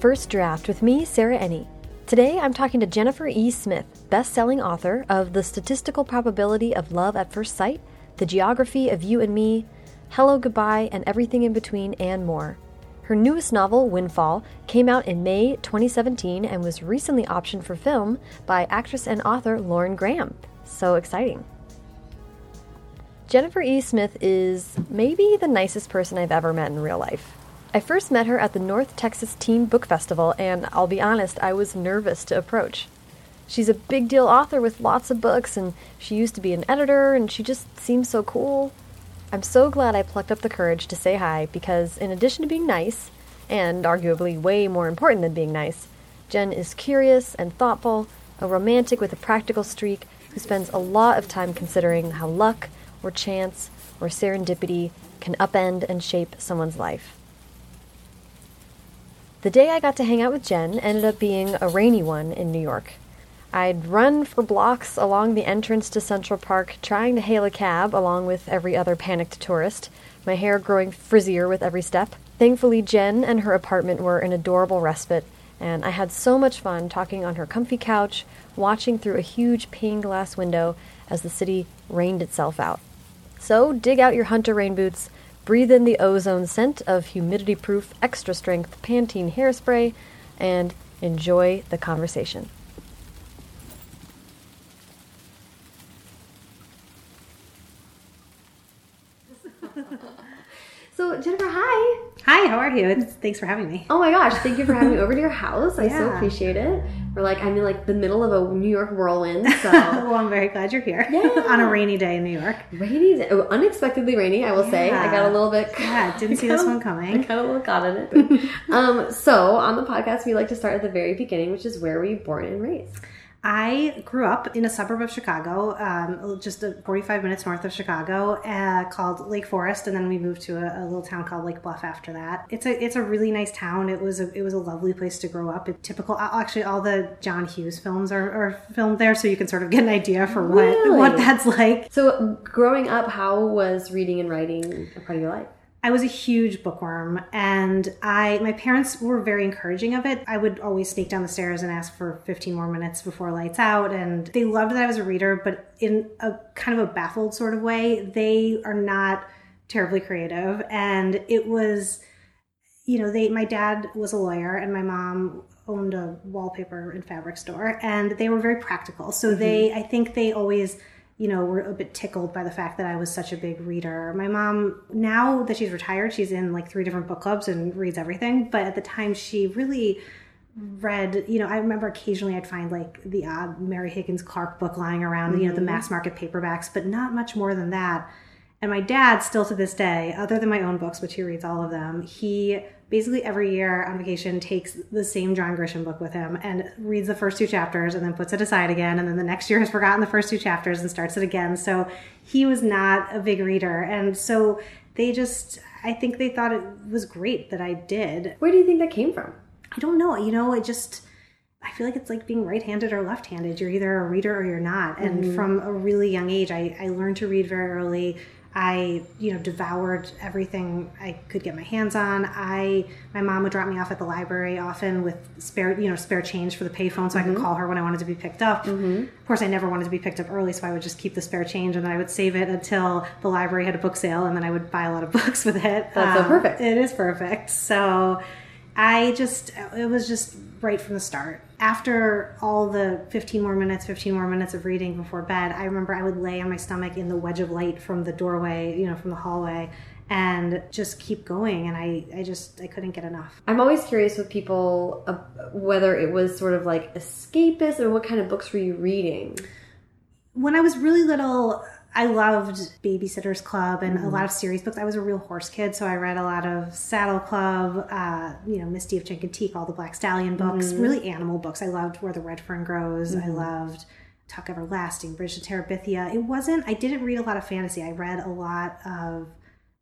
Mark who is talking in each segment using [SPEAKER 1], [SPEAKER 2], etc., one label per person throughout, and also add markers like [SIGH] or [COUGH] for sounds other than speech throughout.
[SPEAKER 1] First Draft with me, Sarah Enni. Today I'm talking to Jennifer E. Smith, best selling author of The Statistical Probability of Love at First Sight, The Geography of You and Me, Hello, Goodbye, and Everything in Between, and more. Her newest novel, Windfall, came out in May 2017 and was recently optioned for film by actress and author Lauren Graham. So exciting. Jennifer E. Smith is maybe the nicest person I've ever met in real life. I first met her at the North Texas Teen Book Festival, and I'll be honest, I was nervous to approach. She's a big deal author with lots of books, and she used to be an editor, and she just seems so cool. I'm so glad I plucked up the courage to say hi because, in addition to being nice, and arguably way more important than being nice, Jen is curious and thoughtful, a romantic with a practical streak who spends a lot of time considering how luck, or chance, or serendipity can upend and shape someone's life. The day I got to hang out with Jen ended up being a rainy one in New York. I'd run for blocks along the entrance to Central Park trying to hail a cab along with every other panicked tourist, my hair growing frizzier with every step. Thankfully, Jen and her apartment were an adorable respite, and I had so much fun talking on her comfy couch, watching through a huge pane glass window as the city rained itself out. So dig out your hunter rain boots, breathe in the ozone scent of humidity proof extra strength Pantene hairspray, and enjoy the conversation. [LAUGHS] So, Jennifer, hi.
[SPEAKER 2] Hi, how are you? It's, thanks for having me.
[SPEAKER 1] Oh my gosh, thank you for having me over to your [LAUGHS] house. I so appreciate it. We're like, I'm in like the middle of a New York whirlwind, [LAUGHS] so
[SPEAKER 2] well, I'm very glad you're here
[SPEAKER 1] Yeah. [LAUGHS]
[SPEAKER 2] on a rainy day in New York.
[SPEAKER 1] rainy, day- oh, unexpectedly rainy, I will say. I got a little bit.
[SPEAKER 2] Yeah, didn't see this one coming.
[SPEAKER 1] I got a little caught in it. um, so on the podcast, we like to start at the very beginning, which is where were you born and raised?
[SPEAKER 2] I grew up in a suburb of Chicago, um, just uh, 45 minutes north of Chicago, uh, called Lake Forest, and then we moved to a, a little town called Lake Bluff after that. It's a it's a really nice town. It was a it was a lovely place to grow up. It, typical, actually, all the John Hughes films are, are filmed there, so you can sort of get an idea for what
[SPEAKER 1] Really?
[SPEAKER 2] what that's like.
[SPEAKER 1] So growing up, how was reading and writing a part of your life?
[SPEAKER 2] I was a huge bookworm and I my parents were very encouraging of it. I would always sneak down the stairs and ask for 15 more minutes before lights out and they loved that I was a reader but in a kind of a baffled sort of way. They are not terribly creative and it was you know, they my dad was a lawyer and my mom owned a wallpaper and fabric store and they were very practical. So mm-hmm. they I think they always you know, were a bit tickled by the fact that I was such a big reader. My mom, now that she's retired, she's in like three different book clubs and reads everything. But at the time, she really read, you know, I remember occasionally I'd find like the odd Mary Higgins Clark book lying around, you know, the mm-hmm. mass market paperbacks, but not much more than that. And my dad, still to this day, other than my own books, which he reads all of them, he basically every year on vacation takes the same John Grisham book with him and reads the first two chapters and then puts it aside again. And then the next year has forgotten the first two chapters and starts it again. So he was not a big reader. And so they just, I think they thought it was great that I did.
[SPEAKER 1] Where do you think that came from?
[SPEAKER 2] I don't know. You know, it just, I feel like it's like being right handed or left handed. You're either a reader or you're not. And mm-hmm. from a really young age, I, I learned to read very early. I, you know, devoured everything I could get my hands on. I, my mom would drop me off at the library often with spare, you know, spare change for the payphone so I could call her when I wanted to be picked up. Of course, I never wanted to be picked up early, so I would just keep the spare change and then I would save it until the library had a book sale and then I would buy a lot of [LAUGHS] books with it.
[SPEAKER 1] That's so
[SPEAKER 2] Um,
[SPEAKER 1] perfect.
[SPEAKER 2] It is perfect. So I just, it was just right from the start. After all the 15 more minutes, 15 more minutes of reading before bed, I remember I would lay on my stomach in the wedge of light from the doorway, you know, from the hallway and just keep going. And I, I just, I couldn't get enough.
[SPEAKER 1] I'm always curious with people uh, whether it was sort of like escapist or what kind of books were you reading?
[SPEAKER 2] when I was really little, I loved Babysitter's Club and a mm-hmm. lot of series books. I was a real horse kid, so I read a lot of Saddle Club, uh, you know, Misty of Chincoteague, all the Black Stallion books, mm-hmm. really animal books. I loved Where the Red Fern Grows. I mm-hmm. loved Tuck Everlasting, Bridge to Terabithia. It wasn't, I didn't read a lot of fantasy. I read a lot of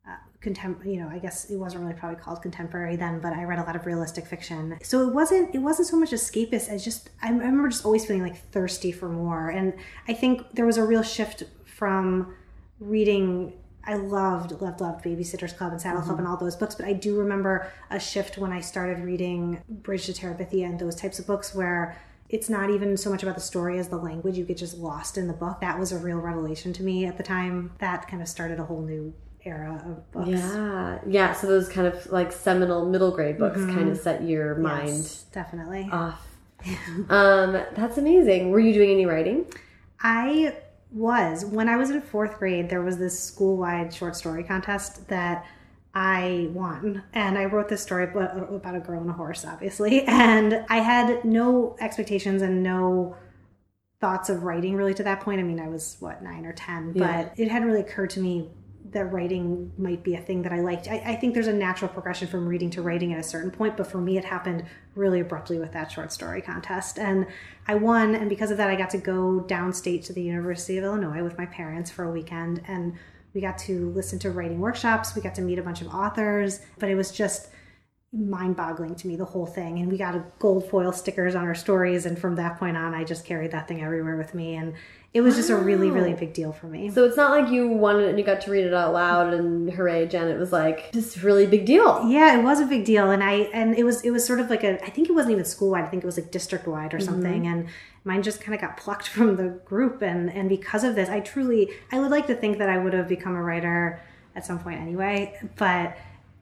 [SPEAKER 2] uh, contem you know i guess it wasn't really probably called contemporary then but i read a lot of realistic fiction so it wasn't it wasn't so much escapist as just i remember just always feeling like thirsty for more and i think there was a real shift from reading I loved, loved, loved Babysitter's Club and Saddle Club and all those books. But I do remember a shift when I started reading Bridge to Terabithia and those types of books where it's not even so much about the story as the language. You get just lost in the book. That was a real revelation to me at the time. That kind of started a whole new era of books.
[SPEAKER 1] Yeah, yeah. So those kind of like seminal middle grade books kind of set your mind
[SPEAKER 2] Yes, definitely.
[SPEAKER 1] off. [LAUGHS] um, that's amazing. Were you doing any writing?
[SPEAKER 2] I was when I was in fourth grade. There was this school-wide short story contest that I won, and I wrote this story about a girl and a horse, obviously. [LAUGHS] And I had no expectations and no thoughts of writing really to that point. I mean, I was what nine or ten,
[SPEAKER 1] Yeah.
[SPEAKER 2] but it hadn't really occurred to me that writing might be a thing that I liked. I, I think there's a natural progression from reading to writing at a certain point, but for me, it happened really abruptly with that short story contest. And I won, and because of that, I got to go downstate to the University of Illinois with my parents for a weekend. And we got to listen to writing workshops, we got to meet a bunch of authors, but it was just mind boggling to me the whole thing and we got a gold foil stickers on our stories and from that point on i just carried that thing everywhere with me and it was just a really really big deal for me.
[SPEAKER 1] So it's not like you won it and you got to read it out loud and hooray, Jen. It was like just a really big deal.
[SPEAKER 2] yeah it was a big deal. And i and it was it was sort of like a i think it wasn't even school wide i think it was like district wide or mm-hmm. something. And mine just kind of got plucked [LAUGHS] from the group. And and because of this i truly i would like to think that i would have become a writer at some point anyway. But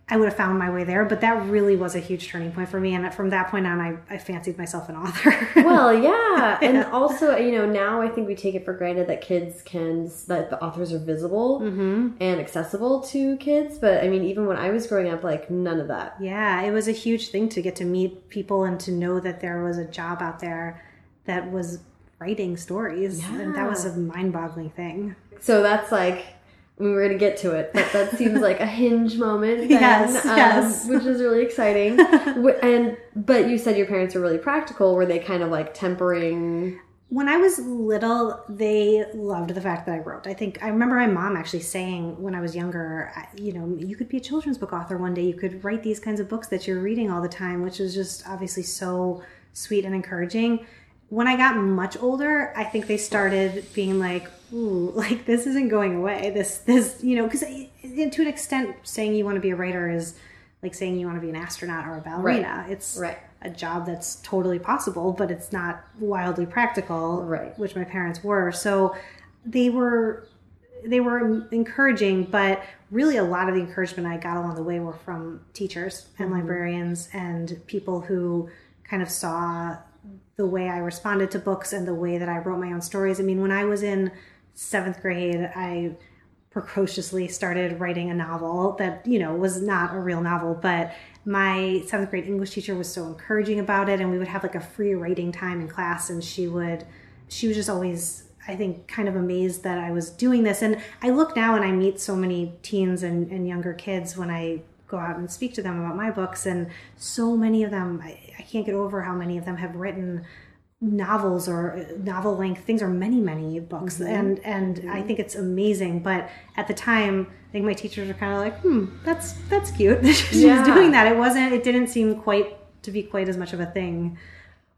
[SPEAKER 2] I would have found my way there, but that really was a huge turning point for me. And from that point on, I, I fancied myself an author. [LAUGHS]
[SPEAKER 1] Well, yeah. And also, you know, now I think we take it for granted that kids can, that the authors are visible
[SPEAKER 2] Mm-hmm.
[SPEAKER 1] and accessible to kids. But I mean, even when I was growing up, like none of that.
[SPEAKER 2] Yeah, it was a huge thing to get to meet people and to know that there was a job out there that was writing stories. And that was a mind boggling thing.
[SPEAKER 1] So that's like, we were going to get to it, but that seems like a hinge moment. [LAUGHS] Then,
[SPEAKER 2] Yes,
[SPEAKER 1] um,
[SPEAKER 2] yes.
[SPEAKER 1] Which is really exciting. [LAUGHS] And, but you said your parents were really practical. Were they kind of like tempering?
[SPEAKER 2] When I was little, they loved the fact that I wrote. I think I remember my mom actually saying when I was younger, you know, you could be a children's book author one day. You could write these kinds of books that you're reading all the time, which was just obviously so sweet and encouraging. When I got much older, I think they started being like, "Ooh, [LAUGHS] like this isn't going away. This, this, you know, because eh, to an extent, saying you want to be a writer is like saying you want to be an astronaut or a ballerina. It's
[SPEAKER 1] Right.
[SPEAKER 2] a job that's totally possible, but it's not wildly practical,
[SPEAKER 1] Right.
[SPEAKER 2] Which my parents were. So they were they were encouraging, but really a lot of the encouragement I got along the way were from teachers and mm-hmm. librarians and people who kind of saw the way I responded to books and the way that I wrote my own stories. I mean, when I was in seventh grade, I precociously started writing a novel that you know was not a real novel but my seventh grade english teacher was so encouraging about it and we would have like a free writing time in class and she would she was just always i think kind of amazed that i was doing this and i look now and i meet so many teens and, and younger kids when i go out and speak to them about my books and so many of them can't get over how many of them have written novels or novel length things or many many books. And and i think it's amazing. But at the time i think my teachers were kind of like hmm that's that's cute. [LAUGHS] She
[SPEAKER 1] Yeah.
[SPEAKER 2] was doing that. It wasn't it didn't seem quite to be quite as much of a thing.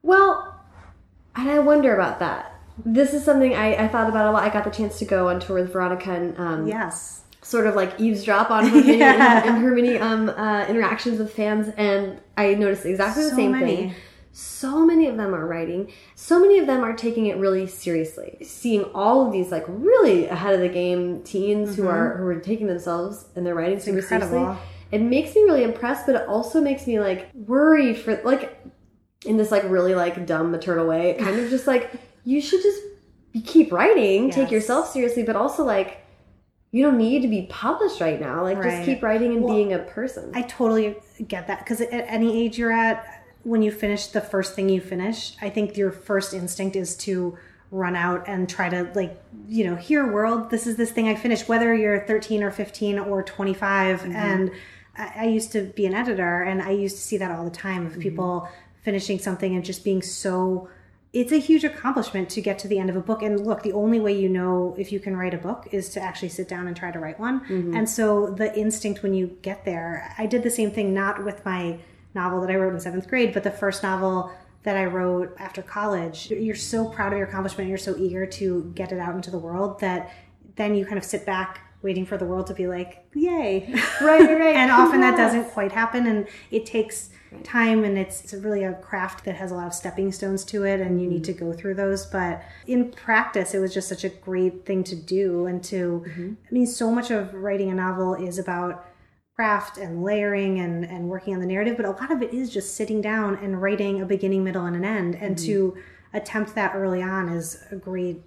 [SPEAKER 1] Well, and I wonder about that. This is something I, I thought about a lot. I got the chance to go on tour with Veronica and um,
[SPEAKER 2] yes
[SPEAKER 1] sort of like eavesdrop on [LAUGHS] her many,
[SPEAKER 2] Yeah.
[SPEAKER 1] and her many um, uh, interactions with fans, and I noticed exactly the same
[SPEAKER 2] many.
[SPEAKER 1] thing. So many of them are writing. So many of them are taking it really seriously. Seeing all of these like really ahead of the game teens who are who are taking themselves and their writing super
[SPEAKER 2] Mm-hmm.
[SPEAKER 1] seriously. It makes me really impressed, but it also makes me like worried for like in this like really like dumb maternal way. Kind of just like you should just keep writing, take yourself seriously, but also like you don't need to be published right now. Like
[SPEAKER 2] Right.
[SPEAKER 1] just keep writing and
[SPEAKER 2] Well,
[SPEAKER 1] being a person.
[SPEAKER 2] I totally get that because at any age you're at, when you finish the first thing you finish, I think your first instinct is to run out and try to like you know here world this is this thing i finished whether you're 13 or 15 or 25 mm-hmm. and I, I used to be an editor and i used to see that all the time of mm-hmm. people finishing something and just being so it's a huge accomplishment to get to the end of a book and look the only way you know if you can write a book is to actually sit down and try to write one mm-hmm. and so the instinct when you get there i did the same thing not with my novel that i wrote in seventh grade but the first novel that i wrote after college you're so proud of your accomplishment you're so eager to get it out into the world that then you kind of sit back waiting for the world to be like, yay. [LAUGHS]
[SPEAKER 1] Right, right, right. [LAUGHS]
[SPEAKER 2] and often that doesn't quite happen. And it takes time and it's, it's really a craft that has a lot of stepping stones to it and you need mm-hmm. to go through those. But in practice, it was just such a great thing to do. And to, mm-hmm. I mean, so much of writing a novel is about craft and layering and, and working on the narrative, but a lot of it is just sitting down and writing a beginning, middle, and an end. And mm-hmm. to attempt that early on is a great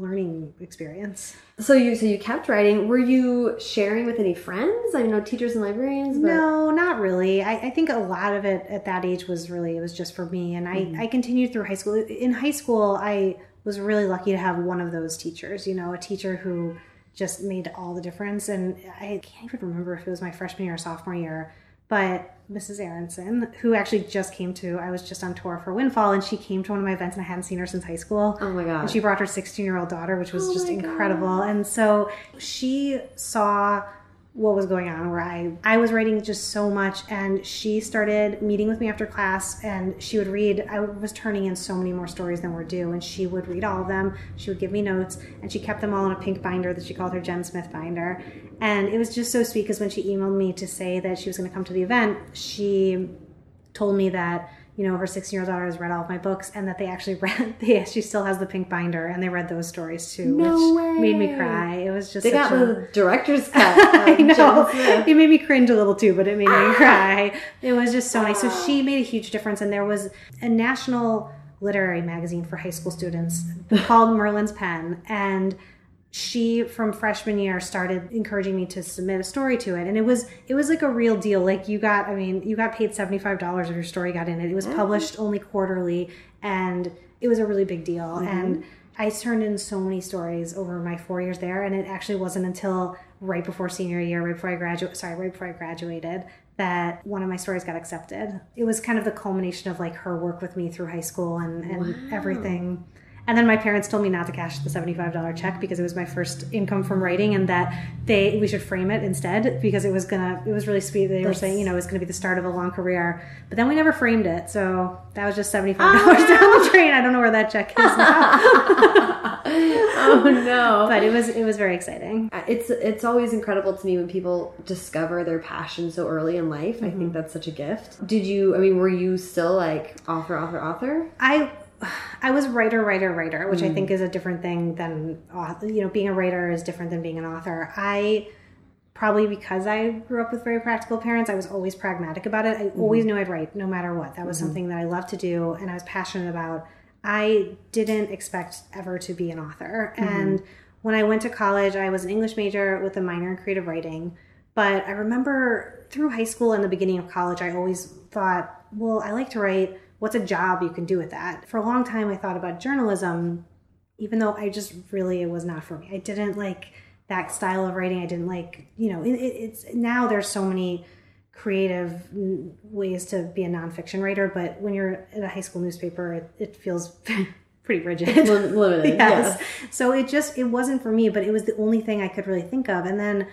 [SPEAKER 2] learning experience.
[SPEAKER 1] So you so you kept writing. Were you sharing with any friends? I know teachers and librarians, but
[SPEAKER 2] No, not really. I, I think a lot of it at that age was really it was just for me, and I mm-hmm. I continued through high school. In high school, I was really lucky to have one of those teachers. You know, a teacher who just made all the difference. And I can't even remember if it was my freshman year or sophomore year, but Mrs. Aronson, who actually just came to, I was just on tour for Windfall, and she came to one of my events, and I hadn't seen her since high school.
[SPEAKER 1] Oh my God.
[SPEAKER 2] And she brought her 16 year old daughter, which was
[SPEAKER 1] Oh
[SPEAKER 2] just
[SPEAKER 1] my God.
[SPEAKER 2] incredible. And so she saw what was going on where I I was writing just so much and she started meeting with me after class and she would read. I was turning in so many more stories than were due and she would read all of them. She would give me notes and she kept them all in a pink binder that she called her Jen Smith binder. And it was just so sweet because when she emailed me to say that she was going to come to the event she told me that you know her 16 year old daughter has read all of my books and that they actually [LAUGHS] read they, she still has the pink binder and they read those stories too
[SPEAKER 1] No
[SPEAKER 2] which made me cry it was just
[SPEAKER 1] they got
[SPEAKER 2] a,
[SPEAKER 1] the director's [LAUGHS] cut.
[SPEAKER 2] I know. It made me cringe a little too, but it made me [LAUGHS] cry. It was just so nice. So she made a huge difference, and there was a national literary magazine for high school students called Merlin's Pen, and she from freshman year started encouraging me to submit a story to it. And it was it was like a real deal. Like you got i mean you got paid $75 if your story got in it. It was mm-hmm. published only quarterly and it was a really big deal. Mm-hmm. And i turned in so many stories over my four years there and it actually wasn't until right before senior year right before i graduated sorry right before i graduated that one of my stories got accepted. It was kind of the culmination of like her work with me through high school and, and everything and then my parents told me not to cash the $75 check because it was my first income from writing and that they we should frame it instead because it was gonna it was really sweet. They were saying, you know, it was gonna be the start of a long career. But then we never framed it. So that was just $75 [LAUGHS] down the drain. I don't know where that check is now. [LAUGHS]
[SPEAKER 1] oh no.
[SPEAKER 2] but it was it was very exciting.
[SPEAKER 1] it's it's always incredible to me when people discover their passion so early in life. I
[SPEAKER 2] Mm-hmm.
[SPEAKER 1] think that's such a gift. Did you? I mean, were you still like author, author, author?
[SPEAKER 2] I I was writer, writer, writer, which I think mm. is a different thing than author. You know, being a writer is different than being an author. I probably because I grew up with very practical parents, I was always pragmatic about it. I mm-hmm. always knew I'd write no matter what. That was mm-hmm. something that I loved to do and I was passionate about. I didn't expect ever to be an author. Mm-hmm. And when I went to college, I was an English major with a minor in creative writing. But I remember through high school and the beginning of college, I always thought, well, I like to write. What's a job you can do with that? For a long time, I thought about journalism, even though I just really, it was not for me. I didn't like that style of writing. I didn't like, you know, it, it, it's now there's so many creative ways to be a nonfiction writer, but when you're in a high school newspaper, it, it feels [LAUGHS] pretty rigid.
[SPEAKER 1] Lim- Limited. [LAUGHS]
[SPEAKER 2] yes.
[SPEAKER 1] yes.
[SPEAKER 2] So it just it wasn't for me, but it was the only thing I could really think of. And then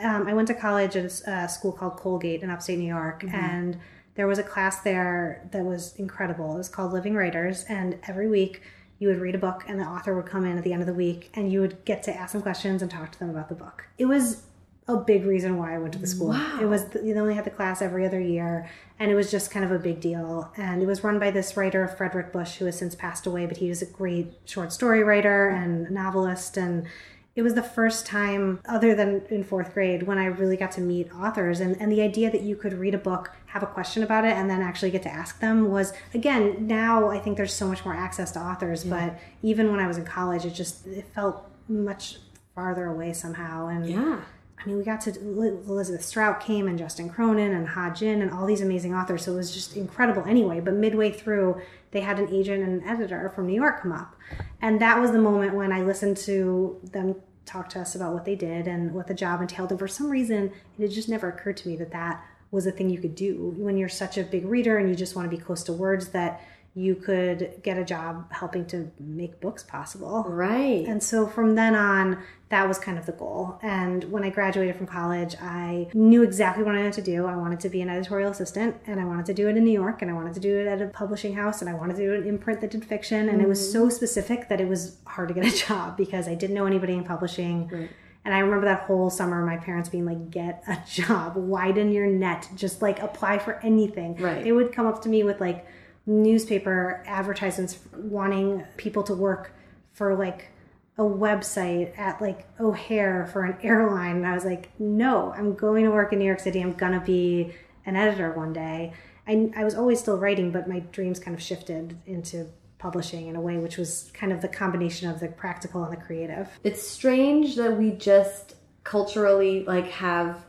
[SPEAKER 2] um, I went to college at a school called Colgate in upstate New York, and there was a class there that was incredible. It was called Living Writers, and every week you would read a book, and the author would come in at the end of the week, and you would get to ask them questions and talk to them about the book. It was a big reason why I went to the school.
[SPEAKER 1] Wow.
[SPEAKER 2] It was they only had the class every other year, and it was just kind of a big deal. And it was run by this writer, Frederick Busch, who has since passed away, but he was a great short story writer and novelist. And it was the first time, other than in fourth grade, when I really got to meet authors. And, and the idea that you could read a book, have a question about it, and then actually get to ask them was, again, now I think there's so much more access to authors. But even when I was in college, it just it felt much farther away somehow. And
[SPEAKER 1] Yeah.
[SPEAKER 2] I mean, we got to Elizabeth Strout came and Justin Cronin and Ha Jin and all these amazing authors. So it was just incredible anyway. But midway through, they had an agent and an editor from New York come up. And that was the moment when I listened to them talk to us about what they did and what the job entailed. And for some reason, it had just never occurred to me that that was a thing you could do when you're such a big reader and you just want to be close to words that you could get a job helping to make books possible.
[SPEAKER 1] Right.
[SPEAKER 2] And so from then on, that was kind of the goal. And when I graduated from college, I knew exactly what I wanted to do. I wanted to be an editorial assistant, and I wanted to do it in New York, and I wanted to do it at a publishing house, and I wanted to do an imprint that did fiction. And it was mm-hmm. so specific that it was hard to get a [LAUGHS] job because I didn't know anybody in publishing.
[SPEAKER 1] Right.
[SPEAKER 2] And I remember that whole summer, my parents being like, "Get a [LAUGHS] job, widen your net, just like apply for anything."
[SPEAKER 1] Right.
[SPEAKER 2] They would come up to me with like newspaper advertisements wanting people to work for like a website at like O'Hare for an airline. And I was like, no, I'm going to work in New York City. I'm going to be an editor one day. I, I was always still writing, but my dreams kind of shifted into publishing in a way which was kind of the combination of the practical and the creative.
[SPEAKER 1] It's strange that we just culturally like have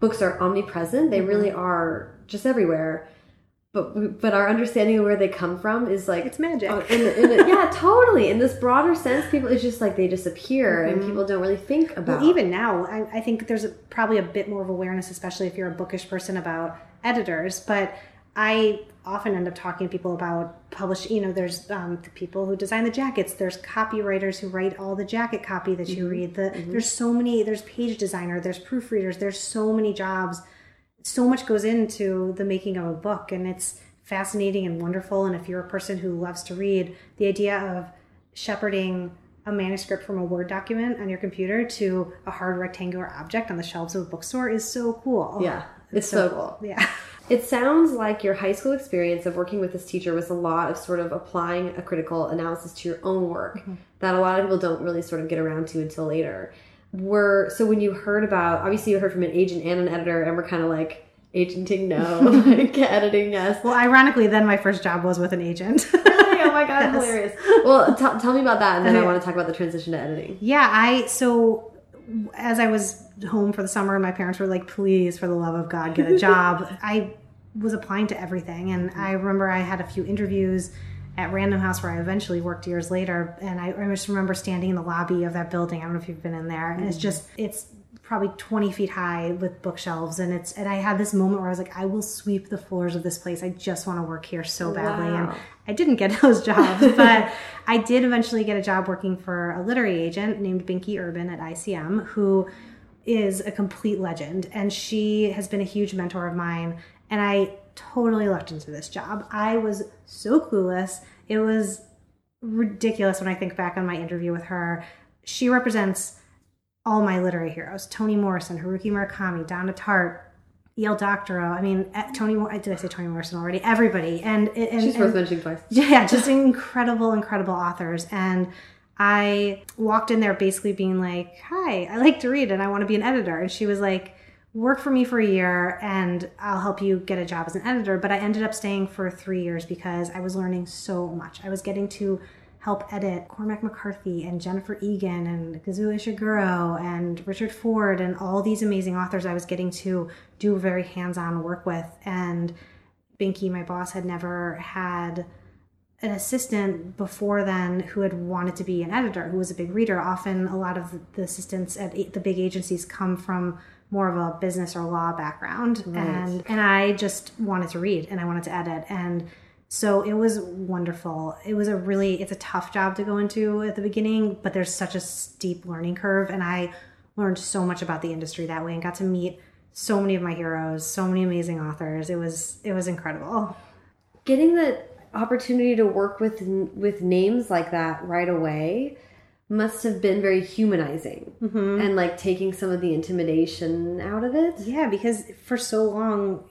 [SPEAKER 1] books are omnipresent. They really are just everywhere. But but our understanding of where they come from is like
[SPEAKER 2] It's magic.
[SPEAKER 1] uh, in, in a, [LAUGHS] yeah, totally. In this broader sense, people it's just like they disappear, and people don't really think about.
[SPEAKER 2] Well, even now, I, I think there's a, probably a bit more of awareness, especially if you're a bookish person, about editors. But I often end up talking to people about publishing. You know, there's um, the people who design the jackets. There's copywriters who write all the jacket copy that you read. The, There's so many. There's page designer. There's proofreaders. There's so many jobs. So much goes into the making of a book, and it's fascinating and wonderful. And if you're a person who loves to read, the idea of shepherding a manuscript from a Word document on your computer to a hard rectangular object on the shelves of a bookstore is so cool.
[SPEAKER 1] yeah, it's, so cool.
[SPEAKER 2] Yeah.
[SPEAKER 1] It sounds like your high school experience of working with this teacher was a lot of sort of applying a critical analysis to your own work mm-hmm. that a lot of people don't really sort of get around to until later. Were so when you heard about obviously you heard from an agent and an editor and we're kind of like agenting no, [LAUGHS] like editing yes.
[SPEAKER 2] Well, ironically, then my first job was with an agent. [LAUGHS]
[SPEAKER 1] oh my god, [LAUGHS] hilarious. Well, tell me about that, and then I want to talk about the transition to editing.
[SPEAKER 2] yeah, I so as I was home for the summer, my parents were like, "Please, for the love of God, get a job." I was applying to everything, and mm-hmm. I remember I had a few interviews at Random House where I eventually worked years later, and I, I just remember standing in the lobby of that building. I don't know if you've been in there, and it's mm-hmm. just it's probably 20 feet high with bookshelves. And it's and i had this moment where i was like i will sweep the floors of this place. I just want to work here so badly. And I didn't get [LAUGHS] those jobs, [LAUGHS] but I did eventually get a job working for a literary agent named Binky Urban at ICM, who is a complete legend. And she has been a huge mentor of mine. And I totally lucked into this job. I was so clueless. It was ridiculous when I think back on my interview with her. She represents all my literary heroes Toni Morrison, Haruki Murakami, Donna Tartt. E.L. Doctorow. I mean, eh, Toni. Did I say Toni Morrison already? Everybody, and and,
[SPEAKER 1] She's
[SPEAKER 2] and
[SPEAKER 1] worth mentioning twice. [LAUGHS]
[SPEAKER 2] yeah, just incredible, incredible authors. And I walked in there basically being like, Hi, I like to read and I want to be an editor. And she was like, Work for me for a year and I'll help you get a job as an editor. But I ended up staying for three years because I was learning so much. I was getting to help edit Cormac McCarthy and Jennifer Egan and Kazuo Ishiguro and Richard Ford and all these amazing authors I was getting to do very hands on work with. And Binky, my boss, had never had an assistant before then who had wanted to be an editor, who was a big reader. Often, a lot of the assistants at the big agencies come from more of a business or law background, and and I just wanted to read and I wanted to edit, and so it was wonderful. It was a really it's a tough job to go into at the beginning, but there's such a steep learning curve, and I learned so much about the industry that way and got to meet so many of my heroes, so many amazing authors. It was it was incredible.
[SPEAKER 1] getting the opportunity to work with with names like that right away must have been very humanizing mm-hmm. and like taking some of the intimidation out of it
[SPEAKER 2] Yeah, because for so long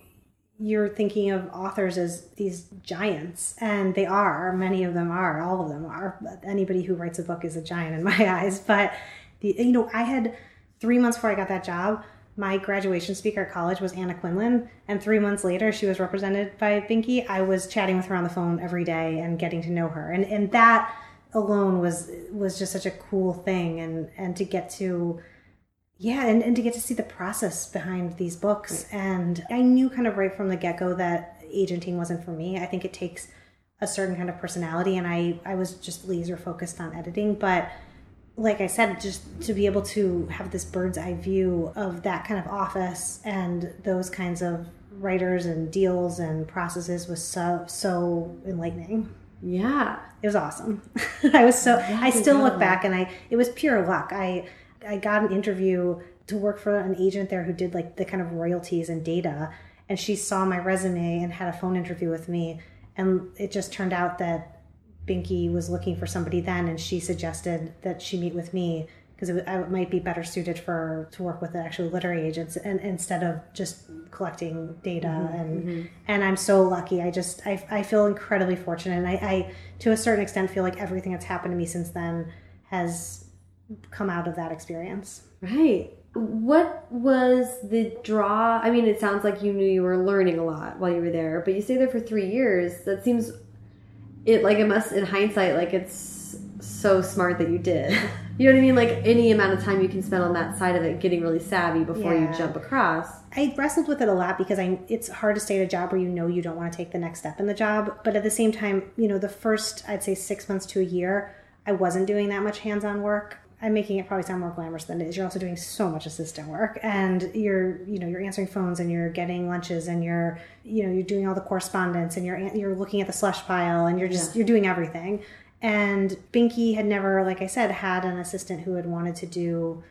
[SPEAKER 2] you're thinking of authors as these giants, and they are. Many of them are. All of them are. Anybody who writes a book is a giant in [LAUGHS] my eyes. But the, you know, I had three months before I got that job. My graduation speaker at college was Anna Quindlen, and three months later, she was represented by Binky. I was chatting with her on the phone every day and getting to know her, and and that alone was was just such a cool thing, and and to get to yeah and, and to get to see the process behind these books. And i knew kind of right from the get-go that agenting wasn't for me. I think it takes a certain kind of personality and i i was just laser focused on editing. But like i said just to be able to have this bird's eye view of that kind of office and those kinds of writers and deals and processes was so so enlightening
[SPEAKER 1] yeah
[SPEAKER 2] it was awesome. [LAUGHS] I was so I still look back and I it was pure luck. I I got an interview to work for an agent there who did like the kind of royalties and data and she saw my resume and had a phone interview with me and it just turned out that Binky was looking for somebody then and she suggested that she meet with me because it, I might be better suited for to work with the actual literary agents and instead of just collecting data
[SPEAKER 1] Mm-hmm,
[SPEAKER 2] and and I'm so lucky. I just I, I feel incredibly fortunate and I, I to a certain extent feel like everything that's happened to me since then has come out of that experience.
[SPEAKER 1] Right. What was the draw? I mean, it sounds like you knew you were learning a lot while you were there, but you stayed there for three years. That seems it like it must in hindsight like it's so smart that you did. [LAUGHS] You know what I mean? Like any amount of time you can spend on that side of it, getting really savvy before
[SPEAKER 2] Yeah.
[SPEAKER 1] you jump across.
[SPEAKER 2] I wrestled with it a lot because I it's hard to stay at a job where you know you don't want to take the next step in the job, but at the same time, you know, the first I'd say 6 months to a year, I wasn't doing that much hands-on work. I'm making it probably sound more glamorous than it is. You're also doing so much assistant work and you're, you know, you're answering phones and you're getting lunches and you're, you know, you're doing all the correspondence and you're you're looking at the slush pile and you're just you're doing everything. And Binky had never, like I said, had an assistant who had wanted to do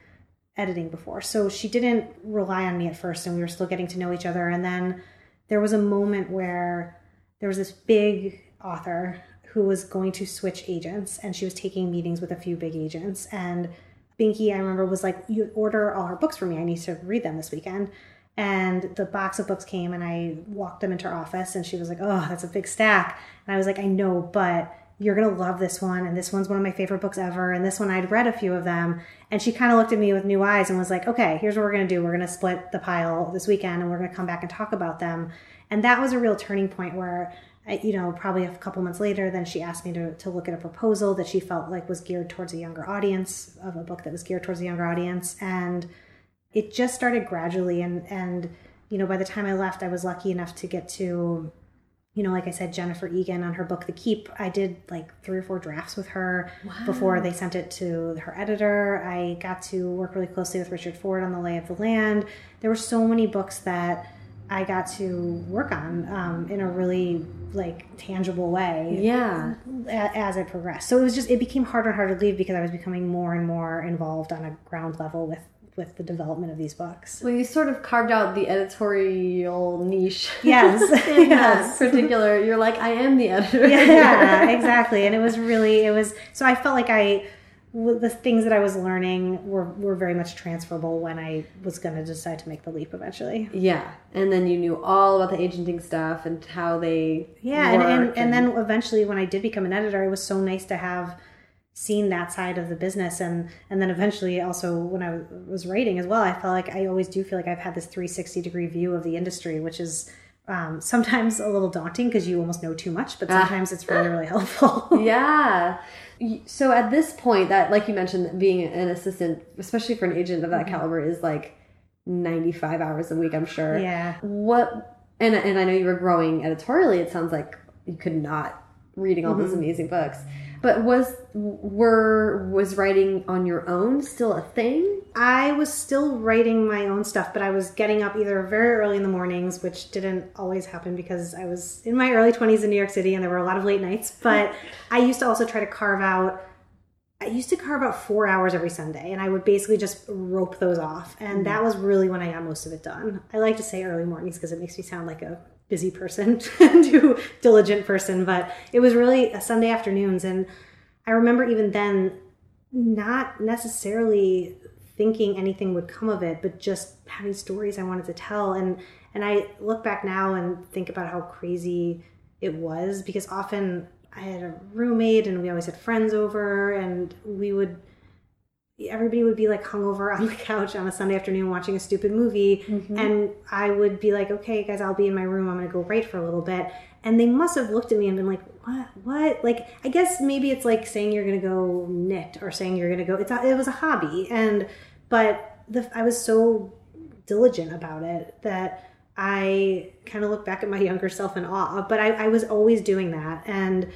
[SPEAKER 2] editing before. So she didn't rely on me at first, and we were still getting to know each other. And then there was a moment where there was this big author who was going to switch agents, and she was taking meetings with a few big agents. And Binky, I remember, was like, You order all her books for me. I need to read them this weekend. And the box of books came, and I walked them into her office, and she was like, Oh, that's a big stack. And I was like, I know, but you're going to love this one. And this one's one of my favorite books ever. And this one, I'd read a few of them. And she kind of looked at me with new eyes and was like, okay, here's what we're going to do. We're going to split the pile this weekend and we're going to come back and talk about them. And that was a real turning point where, you know, probably a couple months later, then she asked me to, to look at a proposal that she felt like was geared towards a younger audience, of a book that was geared towards a younger audience. And it just started gradually. And, and, you know, by the time I left, I was lucky enough to get to you know, like I said, Jennifer Egan on her book The Keep, I did like three or four drafts with her before they sent it to her editor. I got to work really closely with Richard Ford on The Lay of the Land. There were so many books that I got to work on um, in a really like tangible way
[SPEAKER 1] Yeah.
[SPEAKER 2] as it progressed. So it was just it became harder and harder to leave because I was becoming more and more involved on a ground level with with the development of these books.
[SPEAKER 1] Well, you sort of carved out the editorial niche.
[SPEAKER 2] Yes, [LAUGHS] yes.
[SPEAKER 1] particular, you're like, I am the editor. [LAUGHS]
[SPEAKER 2] yeah, exactly. And it was really, it was, so I felt like I, the things that I was learning were, were very much transferable when I was going to decide to make the leap eventually.
[SPEAKER 1] Yeah, and then you knew all about the agenting stuff and how they
[SPEAKER 2] Yeah. And, and, and then eventually when I did become an editor, it was so nice to have seen that side of the business. And, and then eventually also when I was writing as well, I felt like I always do feel like I've had this 360 degree view of the industry, which is, um, sometimes a little daunting because you almost know too much, but sometimes it's really, really helpful. [LAUGHS] [LAUGHS]
[SPEAKER 1] yeah. So at this point, that like you mentioned, being an assistant, especially for an agent of that
[SPEAKER 2] Mm-hmm.
[SPEAKER 1] caliber, is like ninety five hours a week. I'm sure.
[SPEAKER 2] yeah.
[SPEAKER 1] What and and I know you were growing editorially. It sounds like you could not reading all
[SPEAKER 2] Mm-hmm.
[SPEAKER 1] those amazing books. But was were was writing on your own still a thing?
[SPEAKER 2] I was still writing my own stuff, but I was getting up either very early in the mornings, which didn't always happen because I was in my early 20s in New York City and there were a lot of late nights. [LAUGHS] But I used to also try to carve out, I used to carve out four hours every Sunday and I would basically just rope those off. And mm-hmm. that was really when I got most of it done. I like to say early mornings because it makes me sound like a busy person [LAUGHS] do diligent person, but it was really a Sunday afternoons. And I remember even then not necessarily thinking anything would come of it, but just having stories I wanted to tell. And and I look back now and think about how crazy it was because often I had a roommate and we always had friends over and we would everybody would be like hungover [LAUGHS] on the couch on a Sunday afternoon watching a stupid movie mm-hmm. and I would be like, Okay guys, I'll be in my room, I'm gonna go write for a little bit and they must have looked at me and been like, What what? Like I guess maybe it's like saying you're gonna go knit or saying you're gonna go it's a, it was a hobby and but the I was so diligent about it that I kind of look back at my younger self in awe. But I, I was always doing that. And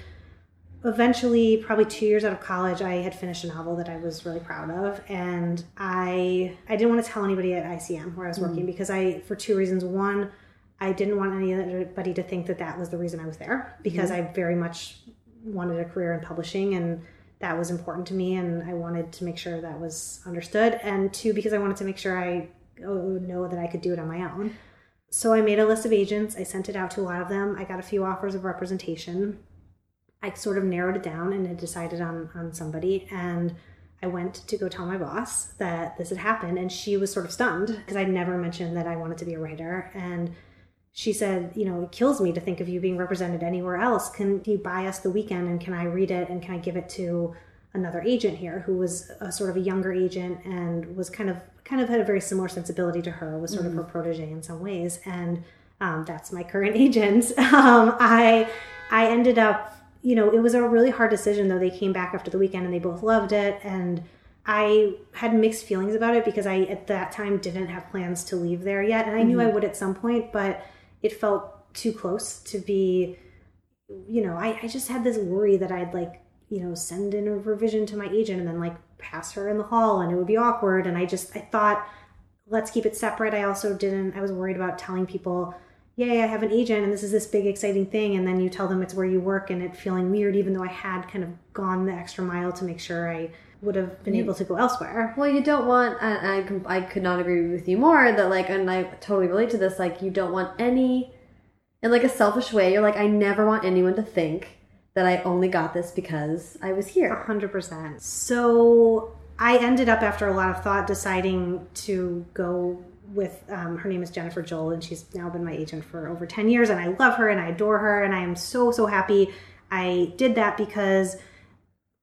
[SPEAKER 2] eventually, probably two years out of college, I had finished a novel that I was really proud of. And I I didn't want to tell anybody at ICM where I was working mm. because I, for two reasons. One, I didn't want anybody to think that that was the reason I was there because mm-hmm. I very much wanted a career in publishing and that was important to me and I wanted to make sure that was understood. And two, because I wanted to make sure I oh, know that I could do it on my own. So I made a list of agents. I sent it out to a lot of them. I got a few offers of representation. I sort of narrowed it down and had decided on on somebody. And I went to go tell my boss that this had happened, and she was sort of stunned because I'd never mentioned that I wanted to be a writer. And she said, You know, it kills me to think of you being represented anywhere else. Can you buy us the weekend and can I read it and can I give it to another agent here who was a sort of a younger agent and was kind of kind of had a very similar sensibility to her, was sort mm. of her protege in some ways. And um, that's my current [LAUGHS] agent. Um, I I ended up you know, it was a really hard decision though. They came back after the weekend and they both loved it. And I had mixed feelings about it because I, at that time, didn't have plans to leave there yet. And I mm-hmm. knew I would at some point, but it felt too close to be, you know, I, I just had this worry that I'd like, you know, send in a revision to my agent and then like pass her in the hall and it would be awkward. And I just, I thought, let's keep it separate. I also didn't, I was worried about telling people, yay, I have an agent and this is this big exciting thing. And then you tell them it's where you work and it feeling weird, even though I had kind of gone the extra mile to make sure I would have been you, able to go elsewhere.
[SPEAKER 1] Well, you don't want, I, I could not agree with you more that like, and I totally relate to this, like you don't want any, in like a selfish way, you're like, I never want anyone to think that I only got this because I was here.
[SPEAKER 2] 100%. So I ended up, after a lot of thought, deciding to go with um, her name is Jennifer Joel, and she's now been my agent for over 10 years. And I love her and I adore her, and I am so, so happy I did that because,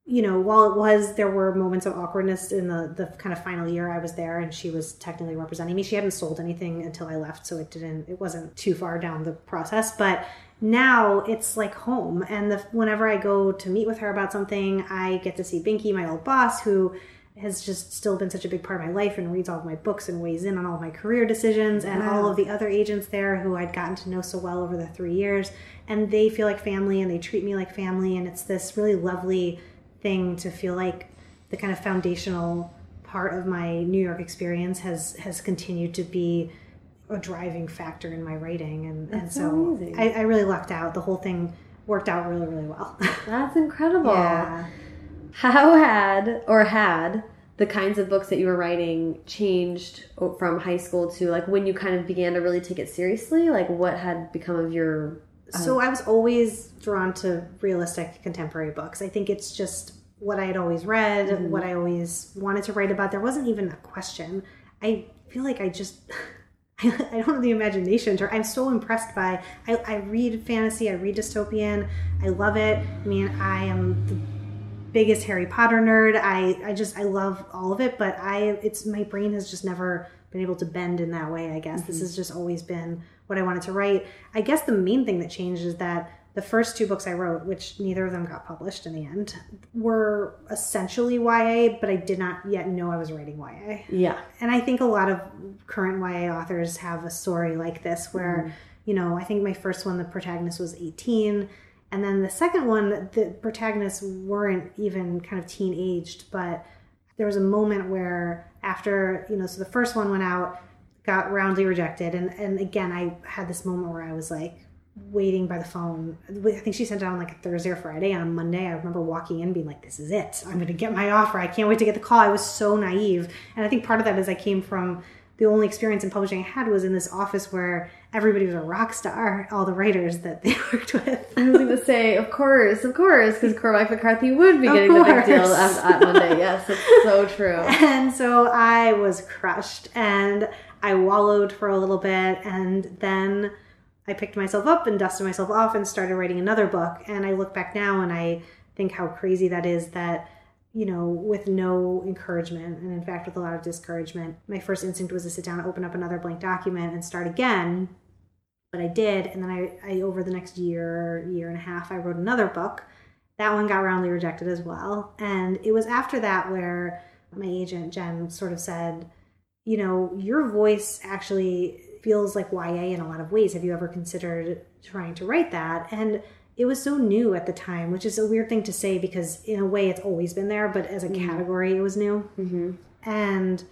[SPEAKER 2] you know, while it was, there were moments of awkwardness in the, the kind of final year I was there, and she was technically representing me. She hadn't sold anything until I left, so it didn't, it wasn't too far down the process. But now it's like home. And the, whenever I go to meet with her about something, I get to see Binky, my old boss, who has just still been such a big part of my life and reads all of my books and weighs in on all of my career decisions and wow. all of the other agents there who I'd gotten to know so well over the three years. And they feel like family and they treat me like family. And it's this really lovely thing to feel like the kind of foundational part of my New York experience has has continued to be a driving factor in my writing. And, and so I, I really lucked out. The whole thing worked out really, really well. [LAUGHS]
[SPEAKER 1] That's incredible. Yeah how had or had the kinds of books that you were writing changed from high school to like when you kind of began to really take it seriously like what had become of your
[SPEAKER 2] uh... so i was always drawn to realistic contemporary books i think it's just what i had always read mm-hmm. what i always wanted to write about there wasn't even a question i feel like i just [LAUGHS] I don't have the imagination to. I'm so impressed by. I, I read fantasy. I read dystopian. I love it. I mean, I am the biggest Harry Potter nerd. I I just I love all of it, but I it's my brain has just never been able to bend in that way. I guess mm-hmm. this has just always been what I wanted to write. I guess the main thing that changed is that the first two books I wrote, which neither of them got published in the end, were essentially YA, but I did not yet know I was writing YA.
[SPEAKER 1] Yeah.
[SPEAKER 2] And I think a lot of current YA authors have a story like this where, mm. you know, I think my first one, the protagonist was 18 and then the second one, the protagonists weren't even kind of teen aged, but there was a moment where after, you know, so the first one went out, got roundly rejected. And, and again, I had this moment where I was like waiting by the phone. I think she sent it on like a Thursday or Friday. And on Monday, I remember walking in being like, this is it. I'm going to get my offer. I can't wait to get the call. I was so naive. And I think part of that is I came from the only experience in publishing I had was in this office where everybody was a rock star, all the writers that they [LAUGHS] worked with.
[SPEAKER 1] I was going to say, of course, of course, because Cormac McCarthy would be of getting course. the big deal at, Monday. Yes, it's so true. [LAUGHS]
[SPEAKER 2] And so I was crushed and I wallowed for a little bit and then I picked myself up and dusted myself off and started writing another book. And I look back now and I think how crazy that is that you know, with no encouragement, and in fact, with a lot of discouragement. My first instinct was to sit down, open up another blank document, and start again. But I did, and then I, I over the next year, year and a half, I wrote another book. That one got roundly rejected as well. And it was after that where my agent, Jen, sort of said, you know, your voice actually feels like YA in a lot of ways. Have you ever considered trying to write that? And it was so new at the time, which is a weird thing to say because in a way it's always been there, but as a mm-hmm. category it was new. Mm-hmm. And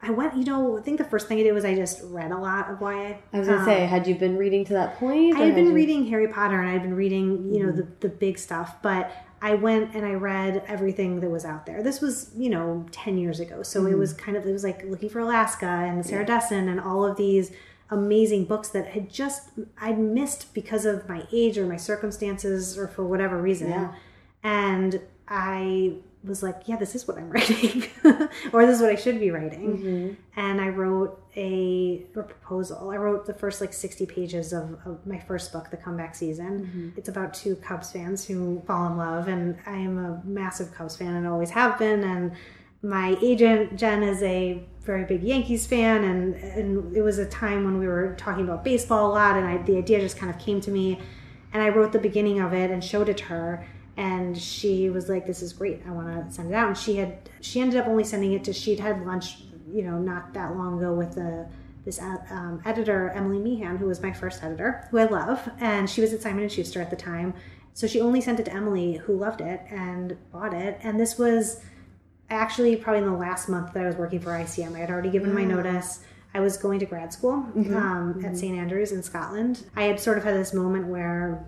[SPEAKER 2] I went, you know, I think the first thing I did was I just read a lot of YA.
[SPEAKER 1] I was gonna um, say, had you been reading to that point?
[SPEAKER 2] I had been you... reading Harry Potter and I'd been reading, you know, mm-hmm. the, the big stuff, but I went and I read everything that was out there. This was, you know, 10 years ago. So mm-hmm. it was kind of, it was like looking for Alaska and Sarah yeah. Dessen and all of these amazing books that had just I'd missed because of my age or my circumstances or for whatever reason. Yeah. And I was like, yeah, this is what I'm [LAUGHS] writing, or this is what I should be writing.
[SPEAKER 1] Mm-hmm.
[SPEAKER 2] And I wrote a, a proposal. I wrote the first like 60 pages of, of my first book, The Comeback Season.
[SPEAKER 1] Mm-hmm.
[SPEAKER 2] It's about two Cubs fans who fall in love, and I am a massive Cubs fan and always have been. And my agent Jen is a very big Yankees fan, and and it was a time when we were talking about baseball a lot, and I, the idea just kind of came to me, and I wrote the beginning of it and showed it to her, and she was like, "This is great. I want to send it out." And she had she ended up only sending it to she'd had lunch, you know, not that long ago with the this um, editor Emily Meehan, who was my first editor, who I love, and she was at Simon and Schuster at the time. So she only sent it to Emily, who loved it and bought it. And this was actually probably in the last month that I was working for ICM. I had already given my mm. notice. I was going to grad school mm-hmm. um, at mm-hmm. St Andrews in Scotland. I had sort of had this moment where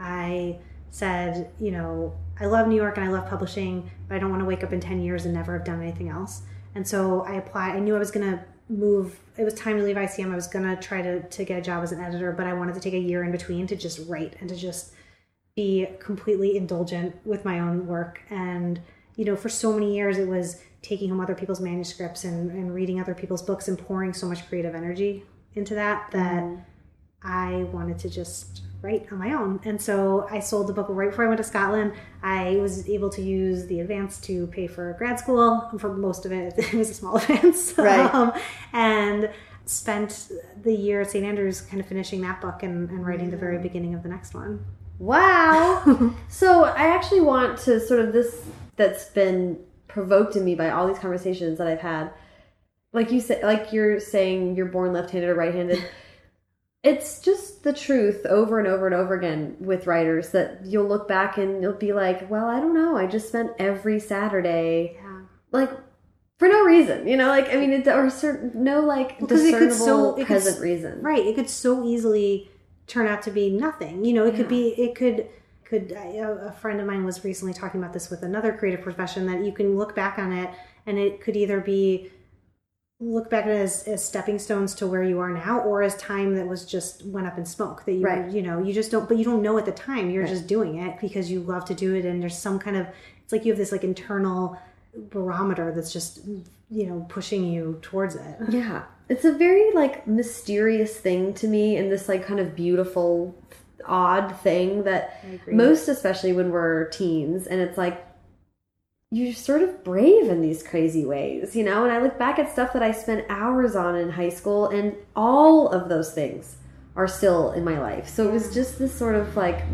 [SPEAKER 2] I said, you know, I love New York and I love publishing, but I don't want to wake up in 10 years and never have done anything else. And so I applied. I knew I was going to move. It was time to leave ICM. I was going to try to, to get a job as an editor, but I wanted to take a year in between to just write and to just be completely indulgent with my own work. And, you know, for so many years, it was taking home other people's manuscripts and, and reading other people's books and pouring so much creative energy into that that I wanted to just write on my own. And so I sold the book right before I went to Scotland. I was able to use the advance to pay for grad school. For most of it, [LAUGHS] it was a small [LAUGHS] advance.
[SPEAKER 1] Right.
[SPEAKER 2] Um, and spent the year at St. Andrews kind of finishing that book and, and writing the very beginning of the next one.
[SPEAKER 1] Wow. [LAUGHS] so I actually want to sort of this that's been provoked in me by all these conversations that I've had. Like you said, like you're saying, you're born left-handed or right-handed. [LAUGHS] it's just the truth over and over and over again with writers that you'll look back and you'll be like, well, I don't know. I just spent every Saturday
[SPEAKER 2] Yeah.
[SPEAKER 1] like for no reason, you know, like I mean, it, or certain no like
[SPEAKER 2] Because it could so- it
[SPEAKER 1] present
[SPEAKER 2] s-
[SPEAKER 1] reason.
[SPEAKER 2] Right. It could so easily turn out to be nothing. You know, it could be, it could, could, uh, a, friend of mine was recently talking about this with another creative profession that you can look back on it and it could either be, look back at it as, as stepping stones to where you are now or as time that was just went up in smoke that you
[SPEAKER 1] Right.
[SPEAKER 2] you know you just don't but you don't know at the time you're just doing it because you love to do it and there's some kind of it's like you have this like internal barometer that's just you know pushing you towards it
[SPEAKER 1] Yeah. It's a very like mysterious thing to me and this like kind of beautiful odd thing that most especially when we're teens and it's like you're sort of brave in these crazy ways, you know? And I look back at stuff that I spent hours on in high school and all of those things are still in my life. So it was just this sort of like